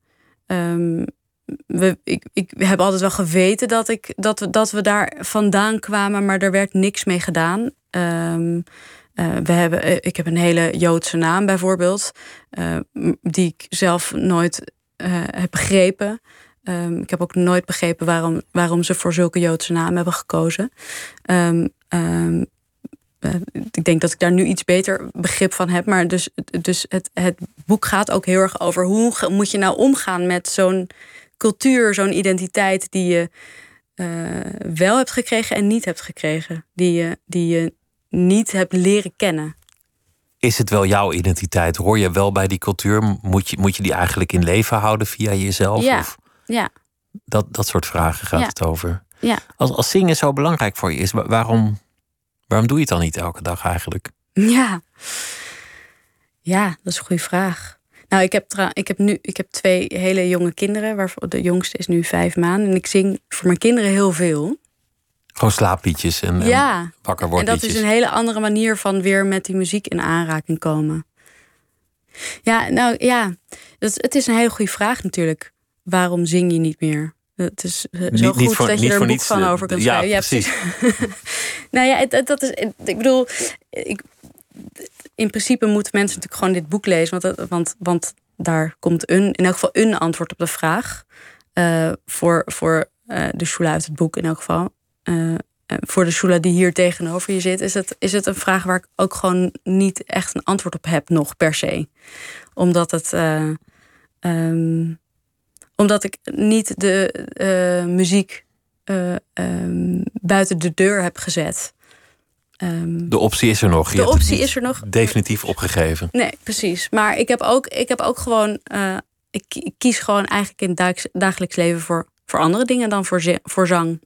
Um, we, ik, ik heb altijd wel geweten dat, ik, dat, we, dat we daar vandaan kwamen, maar er werd niks mee gedaan. Um, uh, we hebben, ik heb een hele Joodse naam bijvoorbeeld, uh, die ik zelf nooit heb begrepen. Um, ik heb ook nooit begrepen waarom, waarom ze voor zulke Joodse namen hebben gekozen. Um, ik denk dat ik daar nu iets beter begrip van heb. Maar dus, dus het, het boek gaat ook heel erg over hoe moet je nou omgaan met zo'n cultuur, zo'n identiteit die je uh, wel hebt gekregen en niet hebt gekregen. Die je, die je niet hebt leren kennen. Is het wel jouw identiteit? Hoor je wel bij die cultuur? Moet je, moet je die eigenlijk in leven houden via jezelf? Ja. Of ja. Dat, dat soort vragen gaat ja. het over. Ja. Als, als zingen zo belangrijk voor je is, waarom, waarom doe je het dan niet elke dag eigenlijk? Ja. Ja, dat is een goede vraag. Nou, ik heb, ik heb nu ik heb twee hele jonge kinderen. Waarvan de jongste is nu vijf maanden. En ik zing voor mijn kinderen heel veel. Gewoon slaapliedjes en, ja. en wakker worden. En dat is een hele andere manier van weer met die muziek in aanraking komen. Ja, nou ja, dat, het is een hele goede vraag natuurlijk. Waarom zing je niet meer? Het is eh, zo goed voor, dat je er een boek van eh, over kunt schrijven. Ja, precies. (laughs) nou ja, dat is. Ik bedoel, ik, in principe moeten mensen natuurlijk gewoon dit boek lezen, want, want, want daar komt een, in elk geval een antwoord op de vraag. Uh, voor voor uh, de Shula uit het boek in elk geval. Uh, voor de Shula die hier tegenover je zit, is het, is het een vraag waar ik ook gewoon niet echt een antwoord op heb, nog per se. Omdat het. Um, omdat ik niet de muziek um, buiten de deur heb gezet. Um, de optie is er nog. Je de optie is er nog. Definitief opgegeven. Nee, precies. Maar ik heb ook, ik heb ook gewoon. Uh, ik, kies gewoon eigenlijk in het dagelijks leven voor, voor andere dingen dan voor, voor zang.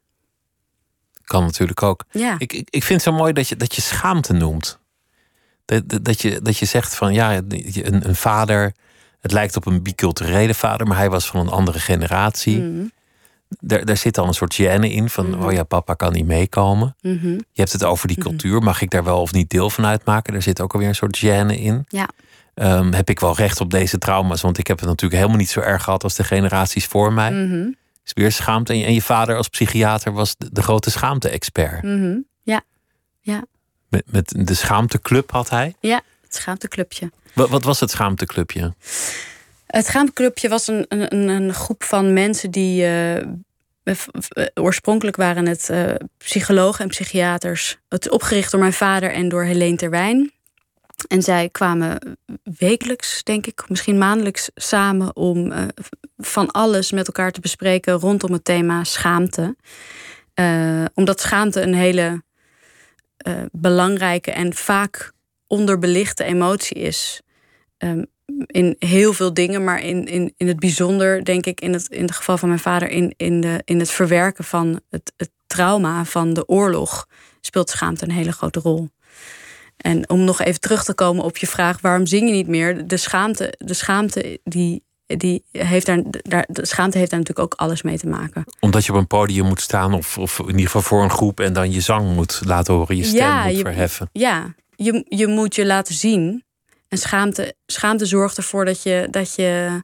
Kan natuurlijk ook. Ja. Ik, ik, ik vind het zo mooi dat je, dat je schaamte noemt. Dat, dat, dat, je, dat je zegt van ja, een, een vader. Het lijkt op een biculturele vader, maar hij was van een andere generatie. Mm. Daar, daar zit al een soort gêne in van, Mhm. oh ja, papa kan niet meekomen. Mhm. Je hebt het over die cultuur, mag ik daar wel of niet deel van uitmaken? Daar zit ook alweer een soort gêne in. Ja. Ehm, heb ik wel recht op deze trauma's? Want ik heb het natuurlijk helemaal niet zo erg gehad als de generaties voor mij. Mhm. Is weer schaamte. En je, en je vader als psychiater was de, de grote schaamte-expert. Mhm. Ja. Ja. Met, met de schaamteclub had hij. Ja, het schaamteclubje. Wat, wat was het schaamteclubje? Het schaamteclubje was een, een, een groep van mensen die. Uh, oorspronkelijk waren het uh, psychologen en psychiaters. Het is opgericht door mijn vader en door Helene Terwijn. En zij kwamen wekelijks, denk ik, misschien maandelijks samen om van alles met elkaar te bespreken rondom het thema schaamte. Omdat schaamte een hele belangrijke en vaak onderbelichte emotie is. Um, in heel veel dingen, maar in, in, in het bijzonder, denk ik, in het, in het geval van mijn vader, in, in, de, in het verwerken van het, het trauma van de oorlog, speelt schaamte een hele grote rol. En om nog even terug te komen op je vraag, waarom zing je niet meer? De schaamte, de schaamte die, die heeft daar, daar, de schaamte heeft daar natuurlijk ook alles mee te maken. Omdat je op een podium moet staan, of, of in ieder geval voor een groep, en dan je zang moet laten horen, je stem ja, moet je, verheffen. Ja, je, je moet je laten zien. En schaamte, schaamte zorgt ervoor dat je, dat je,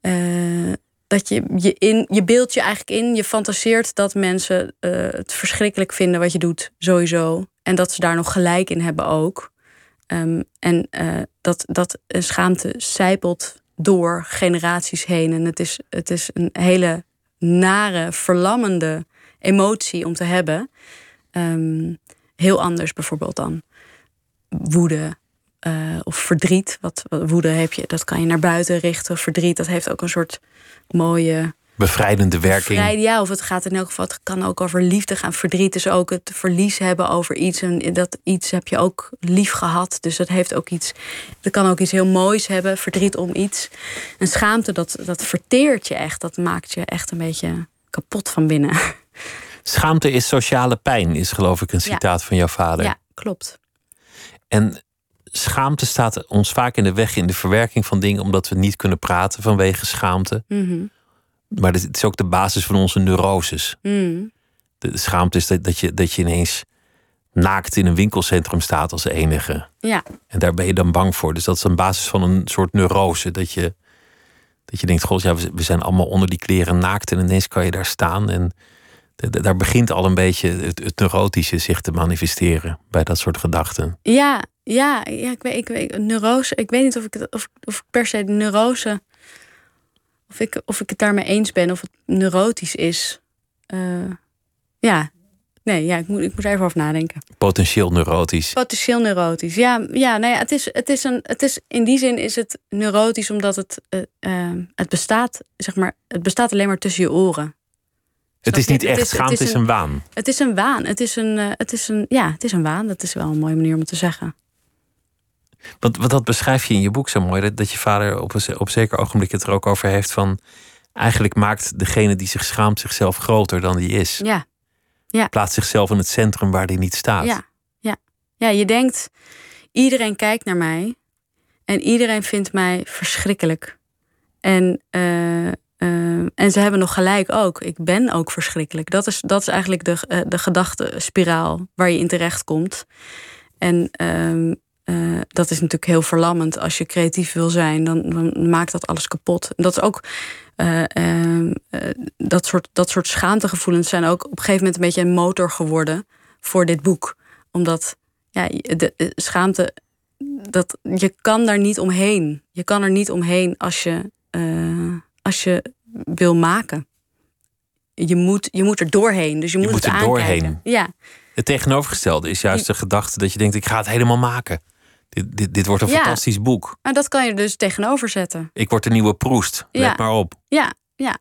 uh, dat je, je, in, je beeldt je eigenlijk in, je fantaseert dat mensen uh, het verschrikkelijk vinden wat je doet, sowieso. En dat ze daar nog gelijk in hebben ook. Um, en uh, dat, dat schaamte zijpelt door generaties heen. En het is, het is een hele nare, verlammende emotie om te hebben. Um, heel anders bijvoorbeeld dan woede, uh, of verdriet. Wat, wat, woede heb je, dat kan je naar buiten richten. Verdriet, dat heeft ook een soort mooie. Bevrijdende werking. Bevrijd, ja, of het gaat in elk geval, het kan ook over liefde gaan. Verdriet is ook het verlies hebben over iets. En dat iets heb je ook lief gehad. Dus dat heeft ook iets. Dat kan ook iets heel moois hebben. Verdriet om iets. En schaamte, dat, dat verteert je echt. Dat maakt je echt een beetje kapot van binnen. (laughs) Schaamte is sociale pijn, is geloof ik een citaat ja. van jouw vader. Ja, klopt. En schaamte staat ons vaak in de weg in de verwerking van dingen, omdat we niet kunnen praten vanwege schaamte. Mm -hmm. Maar het is ook de basis van onze neuroses. Mm. De schaamte is dat, dat, je, dat je ineens naakt in een winkelcentrum staat als enige. Ja. En daar ben je dan bang voor. Dus dat is een basis van een soort neurose. Dat je, dat je denkt, god, ja, we zijn allemaal onder die kleren naakt en ineens kan je daar staan. En daar begint al een beetje het, het neurotische zich te manifesteren bij dat soort gedachten. Ja, ja, ja ik, weet, ik weet, neurose. Ik weet niet of ik, het, of, of ik per se de neurose. Of ik, of ik het daarmee eens ben, of het neurotisch is. Uh, ja, nee, ja, ik moet, ik moet er even over nadenken. Potentieel neurotisch. Potentieel neurotisch. Ja, ja nou ja, het is, het is een, het is, in die zin is het neurotisch omdat het, uh, uh, het bestaat, zeg maar, het bestaat alleen maar tussen je oren. Het is niet echt is, schaamte, het is een, een, waan. Het is een waan. Het is een, uh, het is een, ja, het is een waan. Dat is wel een mooie manier om het te zeggen. Want, want dat beschrijf je in je boek zo mooi. Dat, dat je vader op een, op zeker ogenblik het er ook over heeft van... eigenlijk maakt degene die zich schaamt zichzelf groter dan die is. Ja. ja. Plaatst zichzelf in het centrum waar die niet staat. Ja, ja. ja, je denkt, iedereen kijkt naar mij en iedereen vindt mij verschrikkelijk. En, uh, uh, en ze hebben nog gelijk ook. Ik ben ook verschrikkelijk. Dat is, dat is eigenlijk de, uh, de gedachtenspiraal waar je in terecht komt. En uh, uh, dat is natuurlijk heel verlammend. Als je creatief wil zijn, dan, maakt dat alles kapot. Dat is ook. Uh, uh, dat, soort, dat soort schaamtegevoelens zijn ook op een gegeven moment een beetje een motor geworden voor dit boek. Omdat ja, de, de schaamte. Dat, je kan daar niet omheen. Je kan er niet omheen als je, als je wil maken. Je moet, je moet er doorheen. Dus je, je moet, moet het er aankijken. doorheen. Ja. Het tegenovergestelde is juist de gedachte dat je denkt: ik ga het helemaal maken. Dit, dit, dit wordt een Ja. fantastisch boek. Maar dat kan je dus tegenover zetten. Ik word de nieuwe Proest. Let Ja. maar op. Ja, ja,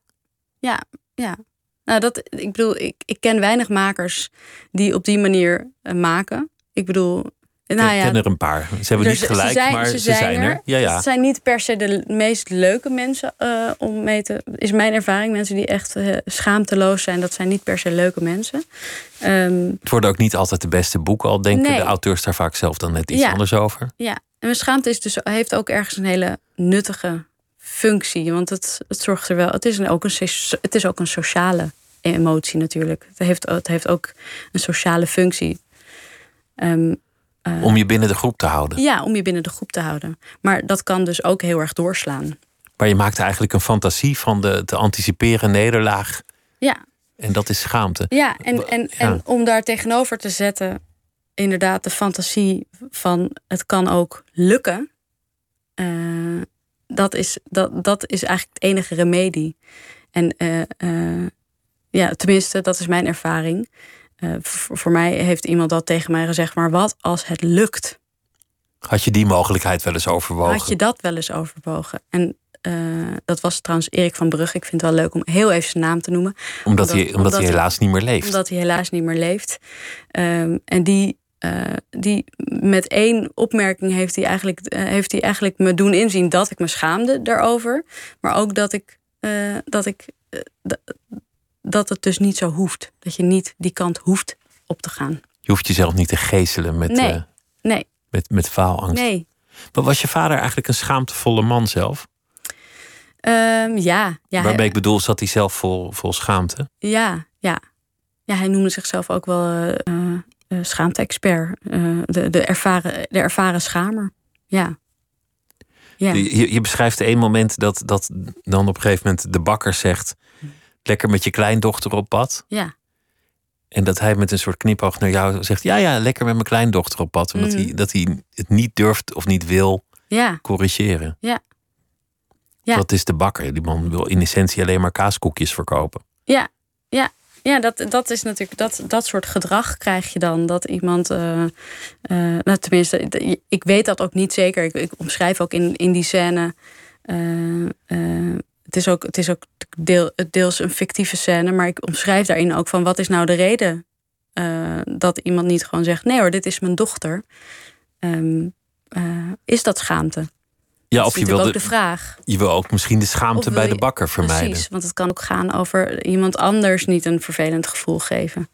ja, ja. Nou, dat, ik bedoel, ik, ik ken weinig makers die op die manier eh, maken. Ik bedoel, nou ik ja, ken er een paar. Ze hebben niet gelijk, zijn- maar ze zijn, er. Ja, ja. Het zijn niet per se de meest leuke mensen eh, om mee te. Is mijn ervaring. Mensen die echt eh, schaamteloos zijn, dat zijn niet per se leuke mensen. Ehm, Het worden ook niet altijd de beste boeken, al denken Nee. de auteurs daar vaak zelf dan net iets Ja. anders over. ja, en schaamte is dus, heeft ook ergens een hele nuttige functie. Want het, het zorgt er wel. Het is, een, ook een, het is ook een sociale emotie natuurlijk. Het heeft, het heeft ook een sociale functie. Ehm, eh, Om je binnen de groep te houden. ja, om je binnen de groep te houden. Maar dat kan dus ook heel erg doorslaan. Maar je maakt eigenlijk een fantasie van de te anticiperen nederlaag. Ja, En dat is schaamte. Ja, en, en, Ja. en om daar tegenover te zetten, inderdaad, de fantasie van het kan ook lukken. eh, dat, is, dat, dat is eigenlijk het enige remedie. En eh, ja, tenminste, dat is mijn ervaring. Eh, voor, voor mij heeft iemand dat tegen mij gezegd, maar wat als het lukt? Had je die mogelijkheid wel eens overwogen? Had je dat wel eens overwogen? En eh, dat was trouwens Erik van Brugge. Ik vind het wel leuk om heel even zijn naam te noemen. omdat, hij, omdat- omdat hij helaas niet meer leeft. Omdat hij helaas niet meer leeft. Ehm, en die, eh, die met één opmerking heeft hij, eigenlijk, heeft hij eigenlijk me doen inzien dat ik me schaamde daarover. Maar ook dat ik, dat, ik dat het dus niet zo hoeft. Dat je niet die kant hoeft op te gaan. Je hoeft jezelf niet te geeselen met, Nee. eh, Nee, met, met faalangst. nee. Maar was je vader eigenlijk een schaamtevolle man zelf? Ehm, ja, ja, Waarmee hij, ik bedoel, zat hij zelf vol, vol schaamte? ja, ja. Ja, hij noemde zichzelf ook wel eh, schaamte-expert. De, de, ervaren, de ervaren schamer. Ja. Ja. Je, je beschrijft één moment dat, dat dan op een gegeven moment de bakker zegt... lekker met je kleindochter op pad. ja. En dat hij met een soort knipoog naar jou zegt... ja, ja, lekker met mijn kleindochter op pad. Omdat Mhm. hij, dat hij het niet durft of niet wil Ja, corrigeren. Ja. Ja. Dat is de bakker. Die man wil in essentie alleen maar kaaskoekjes verkopen. ja, ja. Ja, dat, dat is natuurlijk dat, dat soort gedrag krijg je dan. Dat iemand, eh, eh, nou tenminste, ik weet dat ook niet zeker. Ik, ik omschrijf ook in, in die scène. eh, het is ook, het is ook deel, deels een fictieve scène, maar ik omschrijf daarin ook van wat is nou de reden eh, dat iemand niet gewoon zegt: nee hoor, dit is mijn dochter. Ehm, eh, is dat schaamte? Ja, dat of je wil, de, de vraag. je wil ook misschien de schaamte bij de bakker vermijden. Precies, want het kan ook gaan over iemand anders niet een vervelend gevoel geven.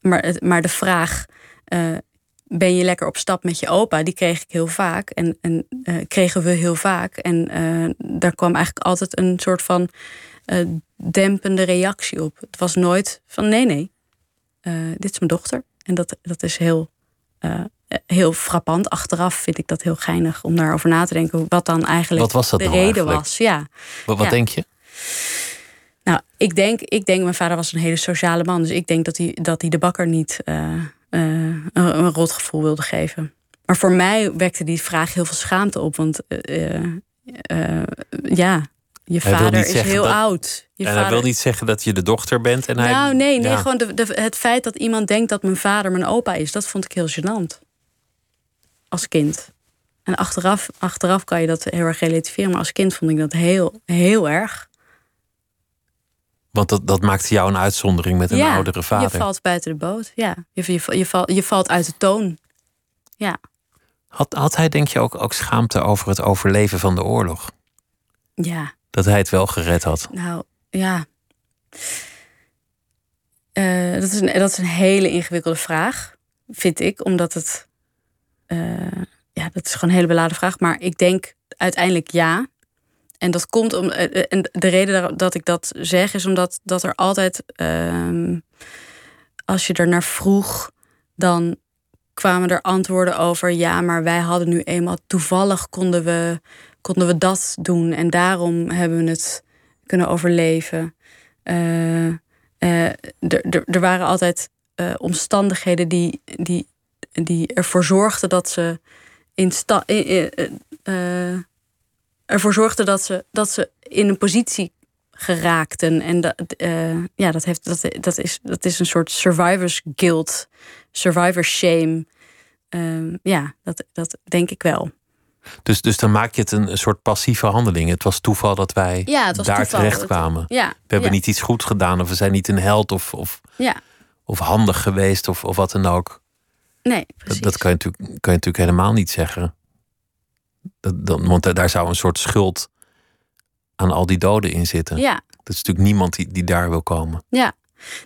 Maar, maar de vraag, eh, ben je lekker op stap met je opa? Die kreeg ik heel vaak en, en eh, kregen we heel vaak. En eh, daar kwam eigenlijk altijd een soort van eh, dempende reactie op. Het was nooit van nee, nee, dit is mijn dochter. En dat, dat is heel, heel frappant. Achteraf vind ik dat heel geinig om daarover na te denken. Wat dan eigenlijk Wat was dat de nou reden eigenlijk? was. Ja. Wat, wat Ja. denk je? Nou, ik denk, ik denk, mijn vader was een hele sociale man. Dus ik denk dat hij, dat hij de bakker niet een, een rot gevoel wilde geven. Maar voor mij wekte die vraag heel veel schaamte op. Want eh, eh, eh, ja, je Hij vader is heel dat- oud. Je en hij wil niet zeggen dat je de dochter bent. En hij, Nou, nee, nee ja. gewoon de, de- het feit dat iemand denkt dat mijn vader mijn opa is, dat vond ik heel gênant. Als kind. En achteraf, achteraf kan je dat heel erg relativeren, maar als kind vond ik dat heel, heel erg. Want dat, dat maakte jou een uitzondering met een ja, oudere vader. Je valt buiten de boot, ja. Je, je, je, valt, je valt uit de toon. Ja, Had, had hij denk je ook, ook schaamte over het overleven van de oorlog? ja, Dat hij het wel gered had. Nou, ja. Uh, dat, is een, dat is een hele ingewikkelde vraag, vind ik. Omdat het... Uh, ja, dat is gewoon een hele beladen vraag. Maar ik denk uiteindelijk ja. En dat komt om. En de reden dat ik dat zeg is omdat dat er altijd. Uh, als je er naar vroeg, dan kwamen er antwoorden over. Ja, maar wij hadden nu eenmaal toevallig konden we, konden we dat doen. En daarom hebben we het kunnen overleven. Uh, uh, er waren altijd omstandigheden die, die, die ervoor zorgden dat ze in sta, ervoor zorgden dat ze, dat ze in een positie geraakten. En dat, ja, dat, heeft, dat, dat, is, dat is een soort survivors guilt, survivor shame. Uh, ja, dat, dat denk ik wel. Dus, dus dan maak je het een, soort passieve handeling. Het was toeval dat wij ja, daar terecht kwamen. Ja, we hebben niet iets goed gedaan of we zijn niet een held of, of, ja. of handig geweest of, of wat dan ook. Nee, precies. Dat, dat kan, je natuurlijk, kan je natuurlijk helemaal niet zeggen. Dat, dat, want daar zou een soort schuld aan al die doden in zitten. Ja. Dat is natuurlijk niemand die, die daar wil komen. Ja,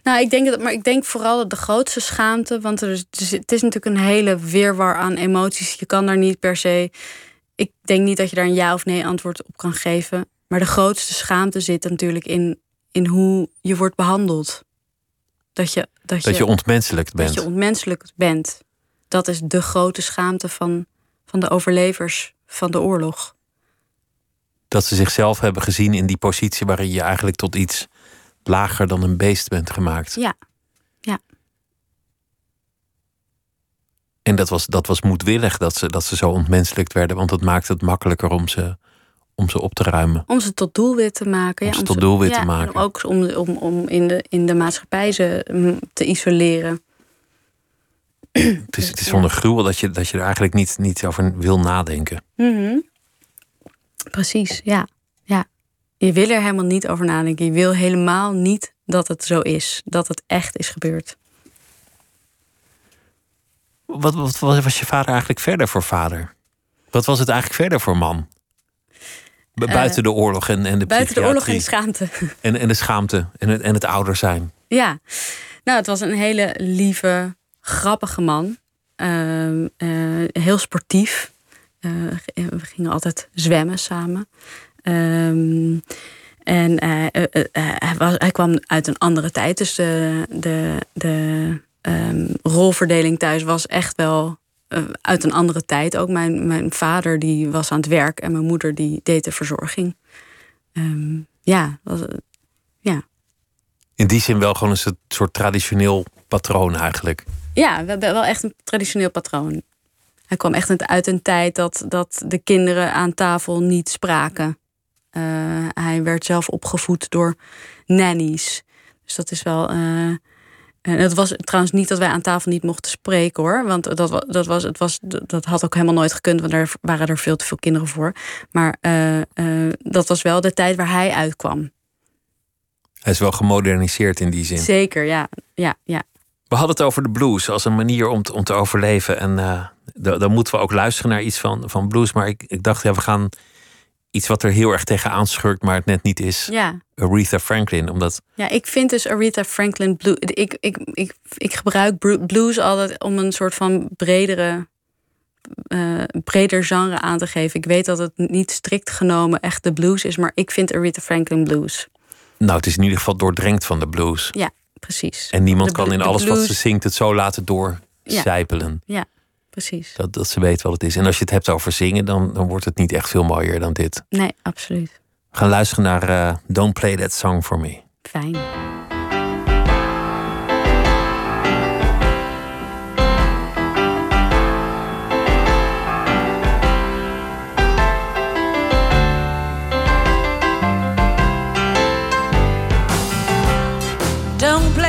nou, ik denk dat, maar ik denk vooral dat de grootste schaamte, want er is, het is natuurlijk een hele weerwar aan emoties. Je kan daar niet per se. Ik denk niet dat je daar een ja of nee antwoord op kan geven. Maar de grootste schaamte zit natuurlijk in, in hoe je wordt behandeld. Dat je, dat, dat je, je ontmenselijkt bent. Dat je ontmenselijkt bent. Dat is de grote schaamte van, van de overlevers van de oorlog. Dat ze zichzelf hebben gezien in die positie waarin je eigenlijk tot iets lager dan een beest bent gemaakt. Ja, ja. En dat was, dat was moedwillig dat ze, dat ze zo ontmenselijkt werden, want dat maakte het makkelijker om ze, om ze op te ruimen. Om ze tot doelwit te maken. Om ja, ze tot doelwit te maken. Ook om, om, om in, de, in de maatschappij ze mm, te isoleren. Het is, het is zonder gruwel dat je, dat je er eigenlijk niet, niet over wil nadenken. Mm Precies, ja. Je wil er helemaal niet over nadenken. Je wil helemaal niet dat het zo is. Dat het echt is gebeurd. Wat, wat, wat was je vader eigenlijk verder voor vader? Wat was het eigenlijk verder voor man? Eh, buiten de oorlog en, en de Buiten de oorlog en de schaamte. En, en de schaamte en het, en het ouder zijn. Ja, nou, het was een hele lieve, grappige man. Ehm, eh, heel sportief. Uh, we gingen altijd zwemmen samen. Um, en uh, hij, was, hij, kwam uit een andere tijd. Dus de, de, de um, rolverdeling thuis was echt wel uit een andere tijd. Ook mijn, mijn vader die was aan het werk en mijn moeder die deed de verzorging. Ja, ja. In die zin wel gewoon een soort traditioneel patroon eigenlijk. Ja, wel echt een traditioneel patroon. Hij kwam echt uit een tijd dat, dat de kinderen aan tafel niet spraken. Uh, hij werd zelf opgevoed door nannies. Dus dat is wel. Uh, en het was trouwens niet dat wij aan tafel niet mochten spreken hoor. Want dat, dat, was, het was, dat had ook helemaal nooit gekund, want daar waren er veel te veel kinderen voor. Maar uh, dat was wel de tijd waar hij uitkwam. Hij is wel gemoderniseerd in die zin. Zeker, ja. ja, ja. We hadden het over de blues als een manier om te, om te overleven. En dan moeten we ook luisteren naar iets van, van blues. Maar ik, ik dacht, ja, we gaan iets wat er heel erg tegen aanschurkt, maar het net niet is. Ja. Aretha Franklin, omdat... Ja, ik vind dus Aretha Franklin blues... Ik, ik, ik, ik gebruik blues altijd om een soort van bredere... Uh, breder genre aan te geven. Ik weet dat het niet strikt genomen echt de blues is, maar ik vind Aretha Franklin blues. Nou, het is in ieder geval doordrenkt van de blues. Ja, precies. En niemand kan in alles wat ze zingt het zo laten doorcijpelen. Ja. ja precies. Dat, dat ze weet wat het is. En als je het hebt over zingen, dan, dan wordt het niet echt veel mooier dan dit. Nee, absoluut. We gaan luisteren naar uh, Don't Play That Song For Me. Fijn. Days that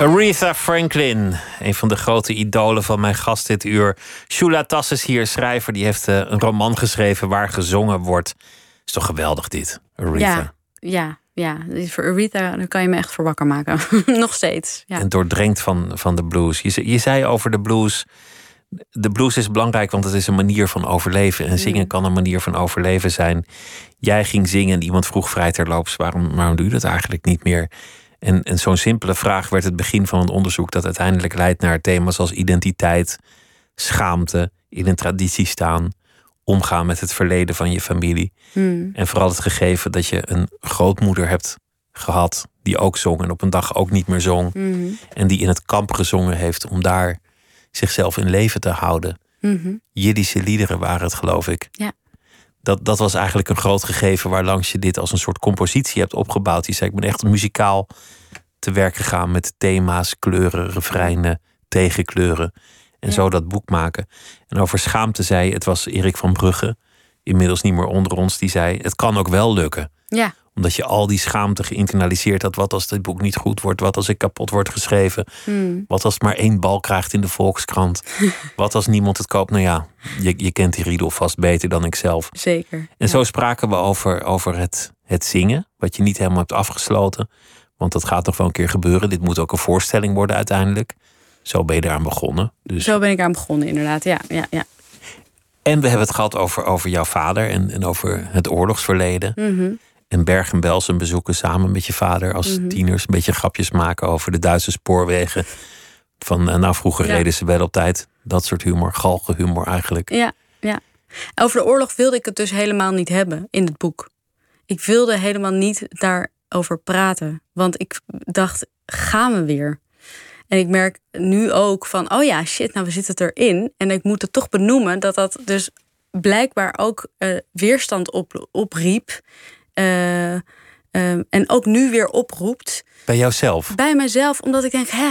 Aretha Franklin, een van de grote idolen van mijn gast dit uur. Shula Tass is hier, schrijver. Die heeft eh, een roman geschreven waar gezongen wordt. Is toch geweldig dit, Aretha? Ja, ja, ja. Voor Aretha dan kan je me echt voor wakker maken. (laughs) Nog steeds. Ja. En doordrenkt van, van de blues. Je, je zei over de blues... De blues is belangrijk, want het is een manier van overleven. En zingen mm. kan een manier van overleven zijn. Jij ging zingen en iemand vroeg vrij terloops... waarom, waarom doe je dat eigenlijk niet meer? En, en zo'n simpele vraag werd het begin van een onderzoek dat uiteindelijk leidt naar thema's als identiteit, schaamte, in een traditie staan, omgaan met het verleden van je familie. Hmm. En vooral het gegeven dat je een grootmoeder hebt gehad die ook zong en op een dag ook niet meer zong. Hmm. En die in het kamp gezongen heeft om daar zichzelf in leven te houden. Mm Jiddische liederen waren het, geloof ik. Ja dat, dat was eigenlijk een groot gegeven waar langs je dit als een soort compositie hebt opgebouwd. Je zei, ik ben echt muzikaal te werk gegaan met thema's, kleuren, refreinen, tegenkleuren. En zo dat boek maken. En over schaamte zei, het was Erik van Brugge, inmiddels niet meer onder ons, die zei: Het kan ook wel lukken. Ja omdat je al die schaamte geïnternaliseerd had. Wat als dit boek niet goed wordt? Wat als ik kapot word geschreven? Hmm. Wat als het maar één bal krijgt in de Volkskrant? (laughs) wat als niemand het koopt? Nou ja, je, je kent die riedel vast beter dan ik zelf. Zeker. En zo spraken we over, over het, het zingen. Wat je niet helemaal hebt afgesloten. Want dat gaat nog wel een keer gebeuren. Dit moet ook een voorstelling worden uiteindelijk. Zo ben je eraan begonnen. Dus... Zo ben ik aan begonnen, inderdaad. Ja, ja, ja. En we hebben het gehad over, over jouw vader en, en over het oorlogsverleden. Mm en Bergen-Belsen bezoeken samen met je vader als mhm. tieners. Een beetje grapjes maken over de Duitse spoorwegen. Van, eh, nou, vroeger reden ze wel op tijd. Dat soort humor, galgenhumor eigenlijk. Ja, ja. Over de oorlog wilde ik het dus helemaal niet hebben in het boek. Ik wilde helemaal niet daarover praten. Want ik dacht, gaan we weer? En ik merk nu ook van, oh ja, shit, nou we zitten erin. En ik moet het toch benoemen dat dat dus blijkbaar ook uh, weerstand op, opriep. Uh, en ook nu weer oproept. Bij jouzelf? Bij mezelf, omdat ik denk, hè,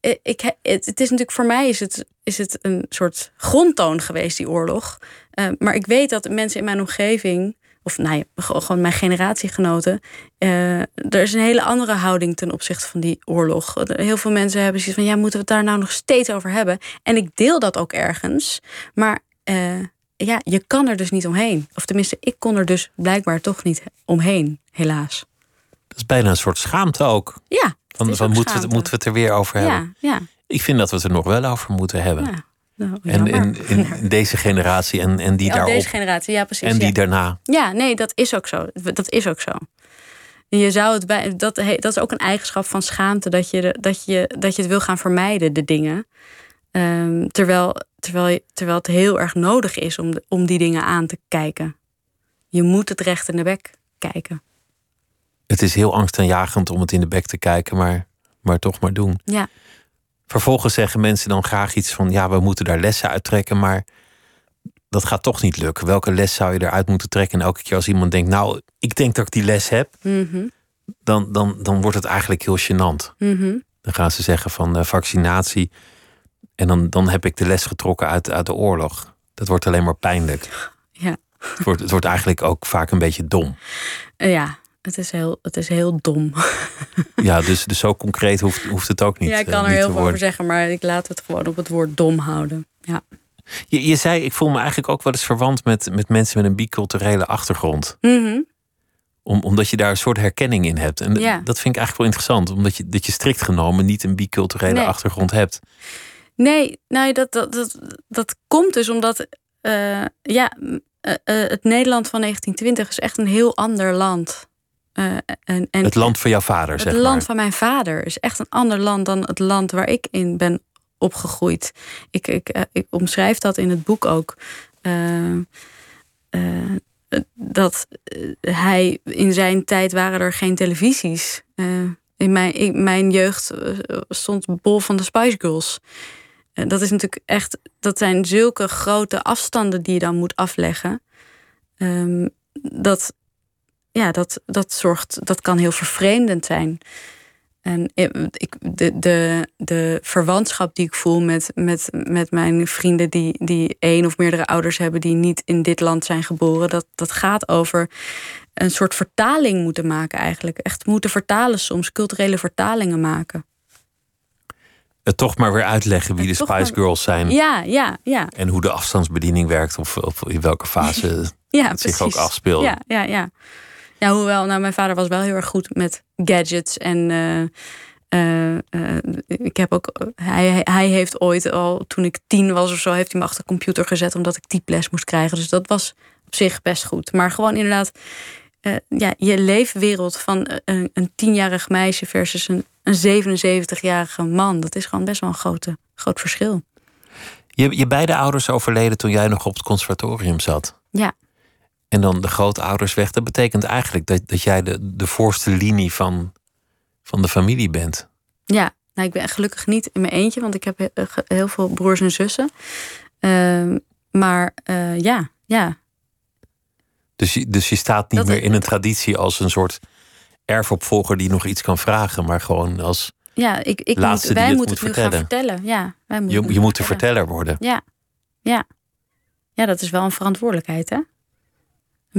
eh, ik, het, het, is natuurlijk voor mij is het, is het een soort grondtoon geweest, die oorlog. Uh, maar ik weet dat mensen in mijn omgeving, of nou ja, gewoon mijn generatiegenoten, uh, er is een hele andere houding ten opzichte van die oorlog. Heel veel mensen hebben zoiets van, ja, moeten we het daar nou nog steeds over hebben? En ik deel dat ook ergens, maar ja, je kan er dus niet omheen. Of tenminste, ik kon er dus blijkbaar toch niet omheen, helaas. Dat is bijna een soort schaamte ook. Ja. Van, van moeten, we, moeten we het er weer over hebben? Ja, ja. Ik vind dat we het er nog wel over moeten hebben. Ja. Nou, en in, in, (laughs) deze generatie en, en die ja, daarop. Deze generatie, ja, precies. En die daarna. Ja, nee, dat is ook zo. Dat is ook zo. Je zou het bij, dat, dat is ook een eigenschap van schaamte, dat je, dat, je, dat je het wil gaan vermijden, de dingen. Um, terwijl, terwijl, terwijl het heel erg nodig is om, om die dingen aan te kijken. Je moet het recht in de bek kijken. Het is heel angstaanjagend om het in de bek te kijken, maar, maar toch maar doen. Ja. Vervolgens zeggen mensen dan graag iets van: ja, we moeten daar lessen uittrekken, maar dat gaat toch niet lukken. Welke les zou je eruit moeten trekken? En elke keer als iemand denkt: nou, ik denk dat ik die les heb, mhm. dan, dan, dan wordt het eigenlijk heel gênant. Mhm. Dan gaan ze zeggen van uh, vaccinatie en dan, dan heb ik de les getrokken uit, uit de oorlog. Dat wordt alleen maar pijnlijk. Ja. Het wordt, het wordt eigenlijk ook vaak een beetje dom. Ja, het is heel, het is heel dom. (laughs) Ja, dus, dus zo concreet hoeft, hoeft het ook niet. Ja, ik kan er eh, heel veel over zeggen, maar ik laat het gewoon op het woord dom houden. Ja. Je, je zei, ik voel me eigenlijk ook wel eens verwant met, met mensen met een biculturele achtergrond. Mm Om, omdat je daar een soort herkenning in hebt. En ja. dat vind ik eigenlijk wel interessant, omdat je, dat je strikt genomen niet een biculturele achtergrond hebt. Nee, nou, dat, dat, dat, dat komt dus omdat uh, ja, uh, het Nederland van 1920 is echt een heel ander land. en, en, het land van jouw vader, het zeg maar. Het land van mijn vader is echt een ander land dan het land waar ik in ben opgegroeid. Ik, ik, ik omschrijf dat in het boek ook. dat hij in zijn tijd waren er geen televisies. in, mijn, in mijn jeugd stond Bol van de Spice Girls. Eh, dat is natuurlijk echt, dat zijn zulke grote afstanden die je dan moet afleggen. Um, dat, ja, dat, dat zorgt, dat kan heel vervreemdend zijn. En ik, de, de, de verwantschap die ik voel met, met, met mijn vrienden die, die één of meerdere ouders hebben die niet in dit land zijn geboren, dat, dat gaat over een soort vertaling moeten maken eigenlijk. Echt moeten vertalen soms, culturele vertalingen maken. Het toch maar weer uitleggen wie de Spice maar- Girls zijn. Ja, ja, ja. En hoe de afstandsbediening werkt. Of, of in welke fase (laughs) ja het zich ook afspeelde. Ja, ja, ja. Ja, hoewel, nou, mijn vader was wel heel erg goed met gadgets. En eh, eh, eh, ik heb ook, hij, hij heeft ooit al, toen ik tien was of zo, heeft hij me achter de computer gezet omdat ik typles moest krijgen. Dus dat was op zich best goed. Maar gewoon inderdaad, eh, ja, je leefwereld van eh, een, een tienjarig meisje versus een, een 77-jarige man, dat is gewoon best wel een grote, groot verschil. Je, je beide ouders overleden toen jij nog op het conservatorium zat. Ja. En dan de grootouders weg. Dat betekent eigenlijk dat, dat jij de, de voorste linie van, van de familie bent. Ja, nou, ik ben gelukkig niet in mijn eentje, want ik heb he- ge- heel veel broers en zussen. Ehm, maar eh, ja, ja, Dus je, dus je staat niet Dat- meer in een traditie als een soort erfopvolger die nog iets kan vragen, maar gewoon als ja, ik, ik Laatste moet, die wij het moeten moet het nu gaan vertellen. vertellen. Ja, wij je, moeten je nu moet de vertellen. verteller worden. Ja, ja. Ja, dat is wel een verantwoordelijkheid, hè? Daar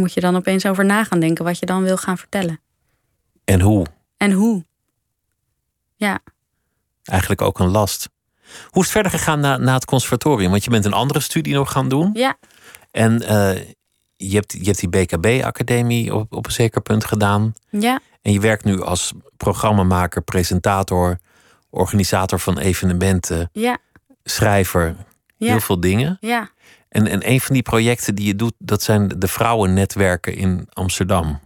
moet je dan opeens over na gaan denken wat je dan wil gaan vertellen. En hoe? En hoe. Ja, Eigenlijk ook een last. Hoe is het verder gegaan na, na het conservatorium? Want je bent een andere studie nog gaan doen. ja, En eh, je, hebt, je hebt die BKB-academie op, op een zeker punt gedaan. ja, En je werkt nu als programmamaker, presentator, organisator van evenementen, ja, schrijver. ja, Heel veel dingen. ja. En, en een van die projecten die je doet, dat zijn de vrouwennetwerken in Amsterdam.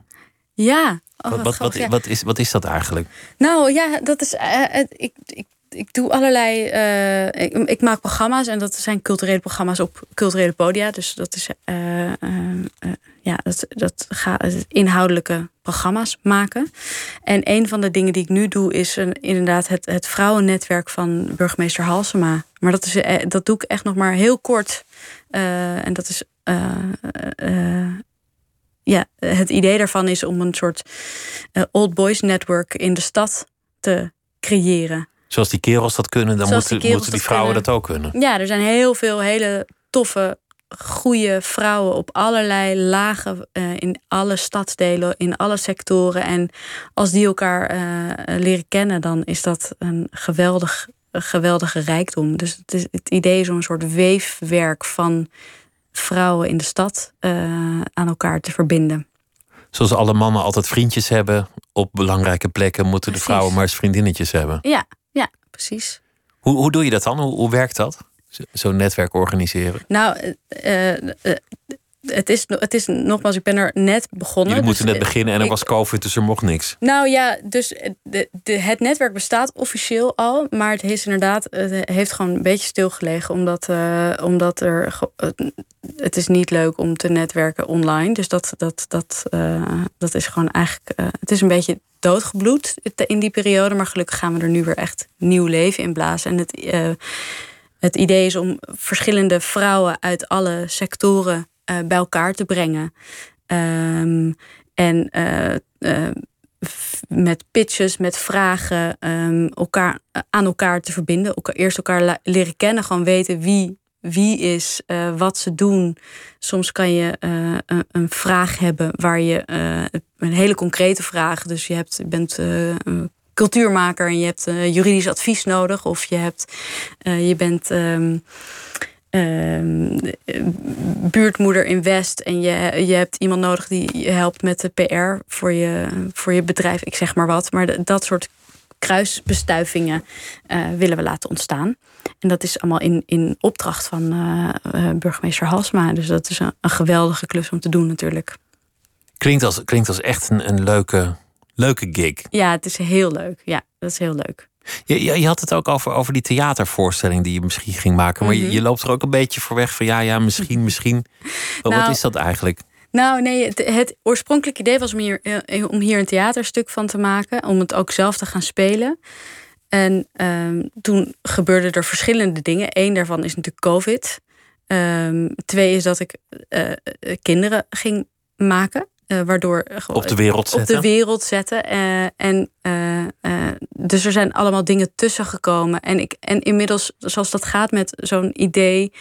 Ja. Oh, wat, wat, wat, is, wat is dat eigenlijk? Nou ja, dat is. eh, het- ik, ik, ik doe allerlei. eh, ik, maak programma's en dat zijn culturele programma's op culturele podia. Dus dat is. eh, eh, ja, dat, dat gaat inhoudelijke programma's maken. En een van de dingen die ik nu doe is inderdaad het, het vrouwennetwerk van burgemeester Halsema. Maar dat, is, dat doe ik echt nog maar heel kort. En dat is. ja, het idee daarvan is om een soort old boys network in de stad te creëren. Zoals die kerels dat kunnen, dan die moeten, die vrouwen dat ook kunnen. Ja, er zijn heel veel hele toffe, goede vrouwen op allerlei lagen eh, in alle stadsdelen, in alle sectoren. En als die elkaar eh, leren kennen, dan is dat een geweldig, een geweldige rijkdom. Dus het, is, het idee is om een soort weefwerk van vrouwen in de stad eh, aan elkaar te verbinden. Zoals alle mannen altijd vriendjes hebben op belangrijke plekken, moeten de vrouwen maar eens vriendinnetjes hebben. Ja, precies. Hoe, hoe doe je dat dan? Hoe, hoe werkt dat? Zo- Zo'n netwerk organiseren. Nou, eh, het, is, het is nogmaals, ik ben er net begonnen. Jullie moeten dus, net eh, beginnen en er ik- was COVID, dus er mocht niks. Nou ja, dus de, de, het netwerk bestaat officieel al, maar het is inderdaad, het heeft gewoon een beetje stilgelegen, omdat, eh, omdat er, eh, het is niet leuk om te netwerken online. Dus dat, dat, dat, eh, dat is gewoon eigenlijk, eh, het is een beetje doodgebloed in die periode, maar gelukkig gaan we er nu weer echt nieuw leven in blazen. En het, eh, het idee is om verschillende vrouwen uit alle sectoren eh, bij elkaar te brengen. Ehm, en eh, eh, met pitches, met vragen, ehm, elkaar, aan elkaar te verbinden. Eerst elkaar leren kennen, gewoon weten wie, wie is, wat ze doen. Soms kan je een, vraag hebben waar je een hele concrete vraag. Dus je, hebt, je bent een cultuurmaker en je hebt juridisch advies nodig. Of je, hebt, je bent. ehm, ehm, buurtmoeder in West en je, je hebt iemand nodig die je helpt met de PR voor je, voor je bedrijf, ik zeg maar wat. Maar de- dat soort kruisbestuivingen eh, willen we laten ontstaan. En dat is allemaal in, in opdracht van eh, eh, burgemeester Halsma. Dus dat is een, een geweldige klus om te doen natuurlijk. Klinkt als, klinkt als echt een, een leuke, leuke gig. Ja, het is heel leuk. Ja, dat is heel leuk. Je, je, je had het ook over, over die theatervoorstelling die je misschien ging maken. Maar je, Mhm. je loopt er ook een beetje voor weg van ja, ja, misschien, misschien. Wat, Nou, wat is dat eigenlijk? Nou, nee, het, het oorspronkelijke idee was om hier, eh, om hier een theaterstuk van te maken. Om het ook zelf te gaan spelen. En ehm, toen gebeurden er verschillende dingen. Eén daarvan is natuurlijk COVID. Ehm, twee is dat ik eh, eh, kinderen ging maken. Eh, waardoor gewoon- Op de wereld op zetten? de wereld zetten. eh, en, eh, eh, dus er zijn allemaal dingen tussen gekomen. En, ik, en inmiddels, zoals dat gaat met zo'n idee,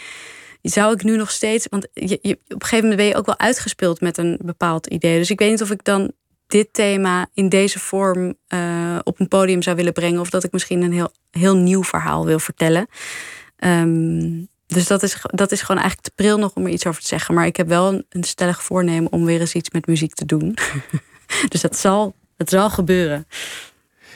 zou ik nu nog steeds. Want je, je, op een gegeven moment ben je ook wel uitgespeeld met een bepaald idee. Dus ik weet niet of ik dan dit thema in deze vorm uh, op een podium zou willen brengen. Of dat ik misschien een heel, heel nieuw verhaal wil vertellen. Um, dus dat is, dat is gewoon eigenlijk te pril nog om er iets over te zeggen. Maar ik heb wel een, een stellig voornemen om weer eens iets met muziek te doen. (laughs) dus dat zal, het zal gebeuren.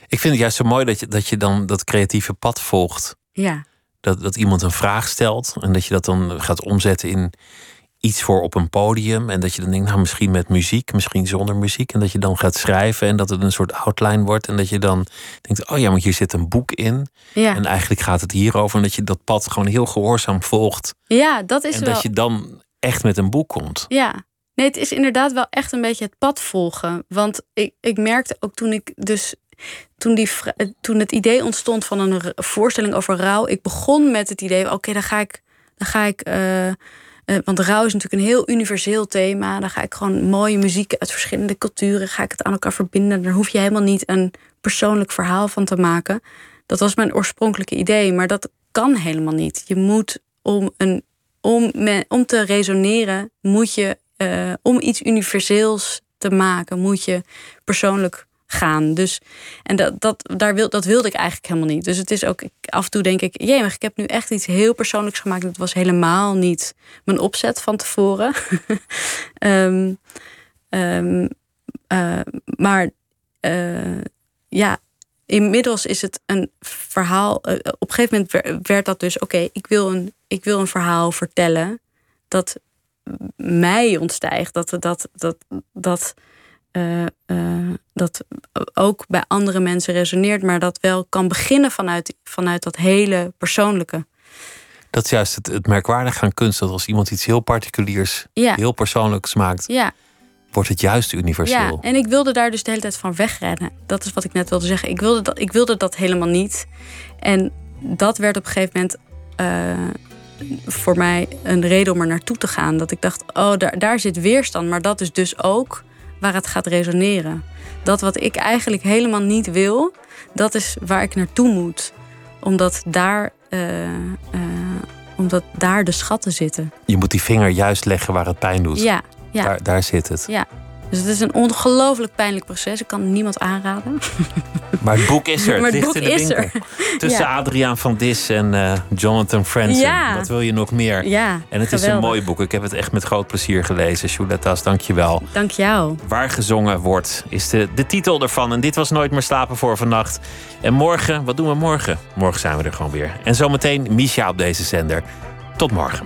Ik vind het juist zo mooi dat je, dat je dan dat creatieve pad volgt. Ja. Dat, dat iemand een vraag stelt en dat je dat dan gaat omzetten in iets voor op een podium. En dat je dan denkt, nou misschien met muziek, misschien zonder muziek. En dat je dan gaat schrijven en dat het een soort outline wordt. En dat je dan denkt, oh ja, want hier zit een boek in. Ja. En eigenlijk gaat het hierover. En dat je dat pad gewoon heel gehoorzaam volgt. Ja, dat is en wel... dat je dan echt met een boek komt. Ja, nee, het is inderdaad wel echt een beetje het pad volgen. Want ik, ik merkte ook toen ik dus toen, die, toen het idee ontstond van een voorstelling over rouw, ik begon met het idee: oké, dan ga ik, dan ga ik uh, uh, want rouw is natuurlijk een heel universeel thema. Dan ga ik gewoon mooie muziek uit verschillende culturen, ga ik het aan elkaar verbinden. Daar hoef je helemaal niet een persoonlijk verhaal van te maken. Dat was mijn oorspronkelijke idee, maar dat kan helemaal niet. Je moet om, een, om, om te resoneren, moet je, uh, om iets universeels te maken, moet je persoonlijk gaan. Dus, en dat, dat, daar wil, dat wilde ik eigenlijk helemaal niet. Dus het is ook, af en toe denk ik, jee, maar ik heb nu echt iets heel persoonlijks gemaakt. Dat was helemaal niet mijn opzet van tevoren. um, um, uh, maar uh, ja, inmiddels is het een verhaal. Uh, op een gegeven moment werd dat dus, oké, ik wil een ik wil een verhaal vertellen dat mij ontstijgt. Dat, dat, dat, dat, uh, uh, dat ook bij andere mensen resoneert, maar dat wel kan beginnen vanuit, vanuit dat hele persoonlijke. Dat is juist het, het merkwaardige aan kunst, dat als iemand iets heel particuliers, ja. heel persoonlijks maakt, ja. wordt het juist universeel. Ja, en ik wilde daar dus de hele tijd van wegrennen. Dat is wat ik net wilde zeggen. Ik wilde dat, ik wilde dat helemaal niet. En dat werd op een gegeven moment. Uh, voor mij een reden om er naartoe te gaan. Dat ik dacht, oh, daar, daar zit weerstand. Maar dat is dus ook waar het gaat resoneren. Dat wat ik eigenlijk helemaal niet wil, dat is waar ik naartoe moet. Omdat daar, uh, uh, omdat daar de schatten zitten. Je moet die vinger juist leggen waar het pijn doet. Ja, ja. Daar, daar zit het. Ja. Dus het is een ongelooflijk pijnlijk proces. Ik kan niemand aanraden. (laughs) Maar het boek is er. (laughs) Het het ligt boek in de is winkel. er. (laughs) Tussen Ja. Adriaan van Dis en eh, Jonathan Franzen. Ja. Wat wil je nog meer? Ja, En het is een mooi boek. Ik heb het echt met groot plezier gelezen. Shuletas, dank je wel. Dank jou. Waar gezongen wordt, is de, de titel ervan. En dit was Nooit meer slapen voor vannacht. En morgen, wat doen we morgen? Morgen zijn we er gewoon weer. En zometeen Misha op deze zender. Tot morgen.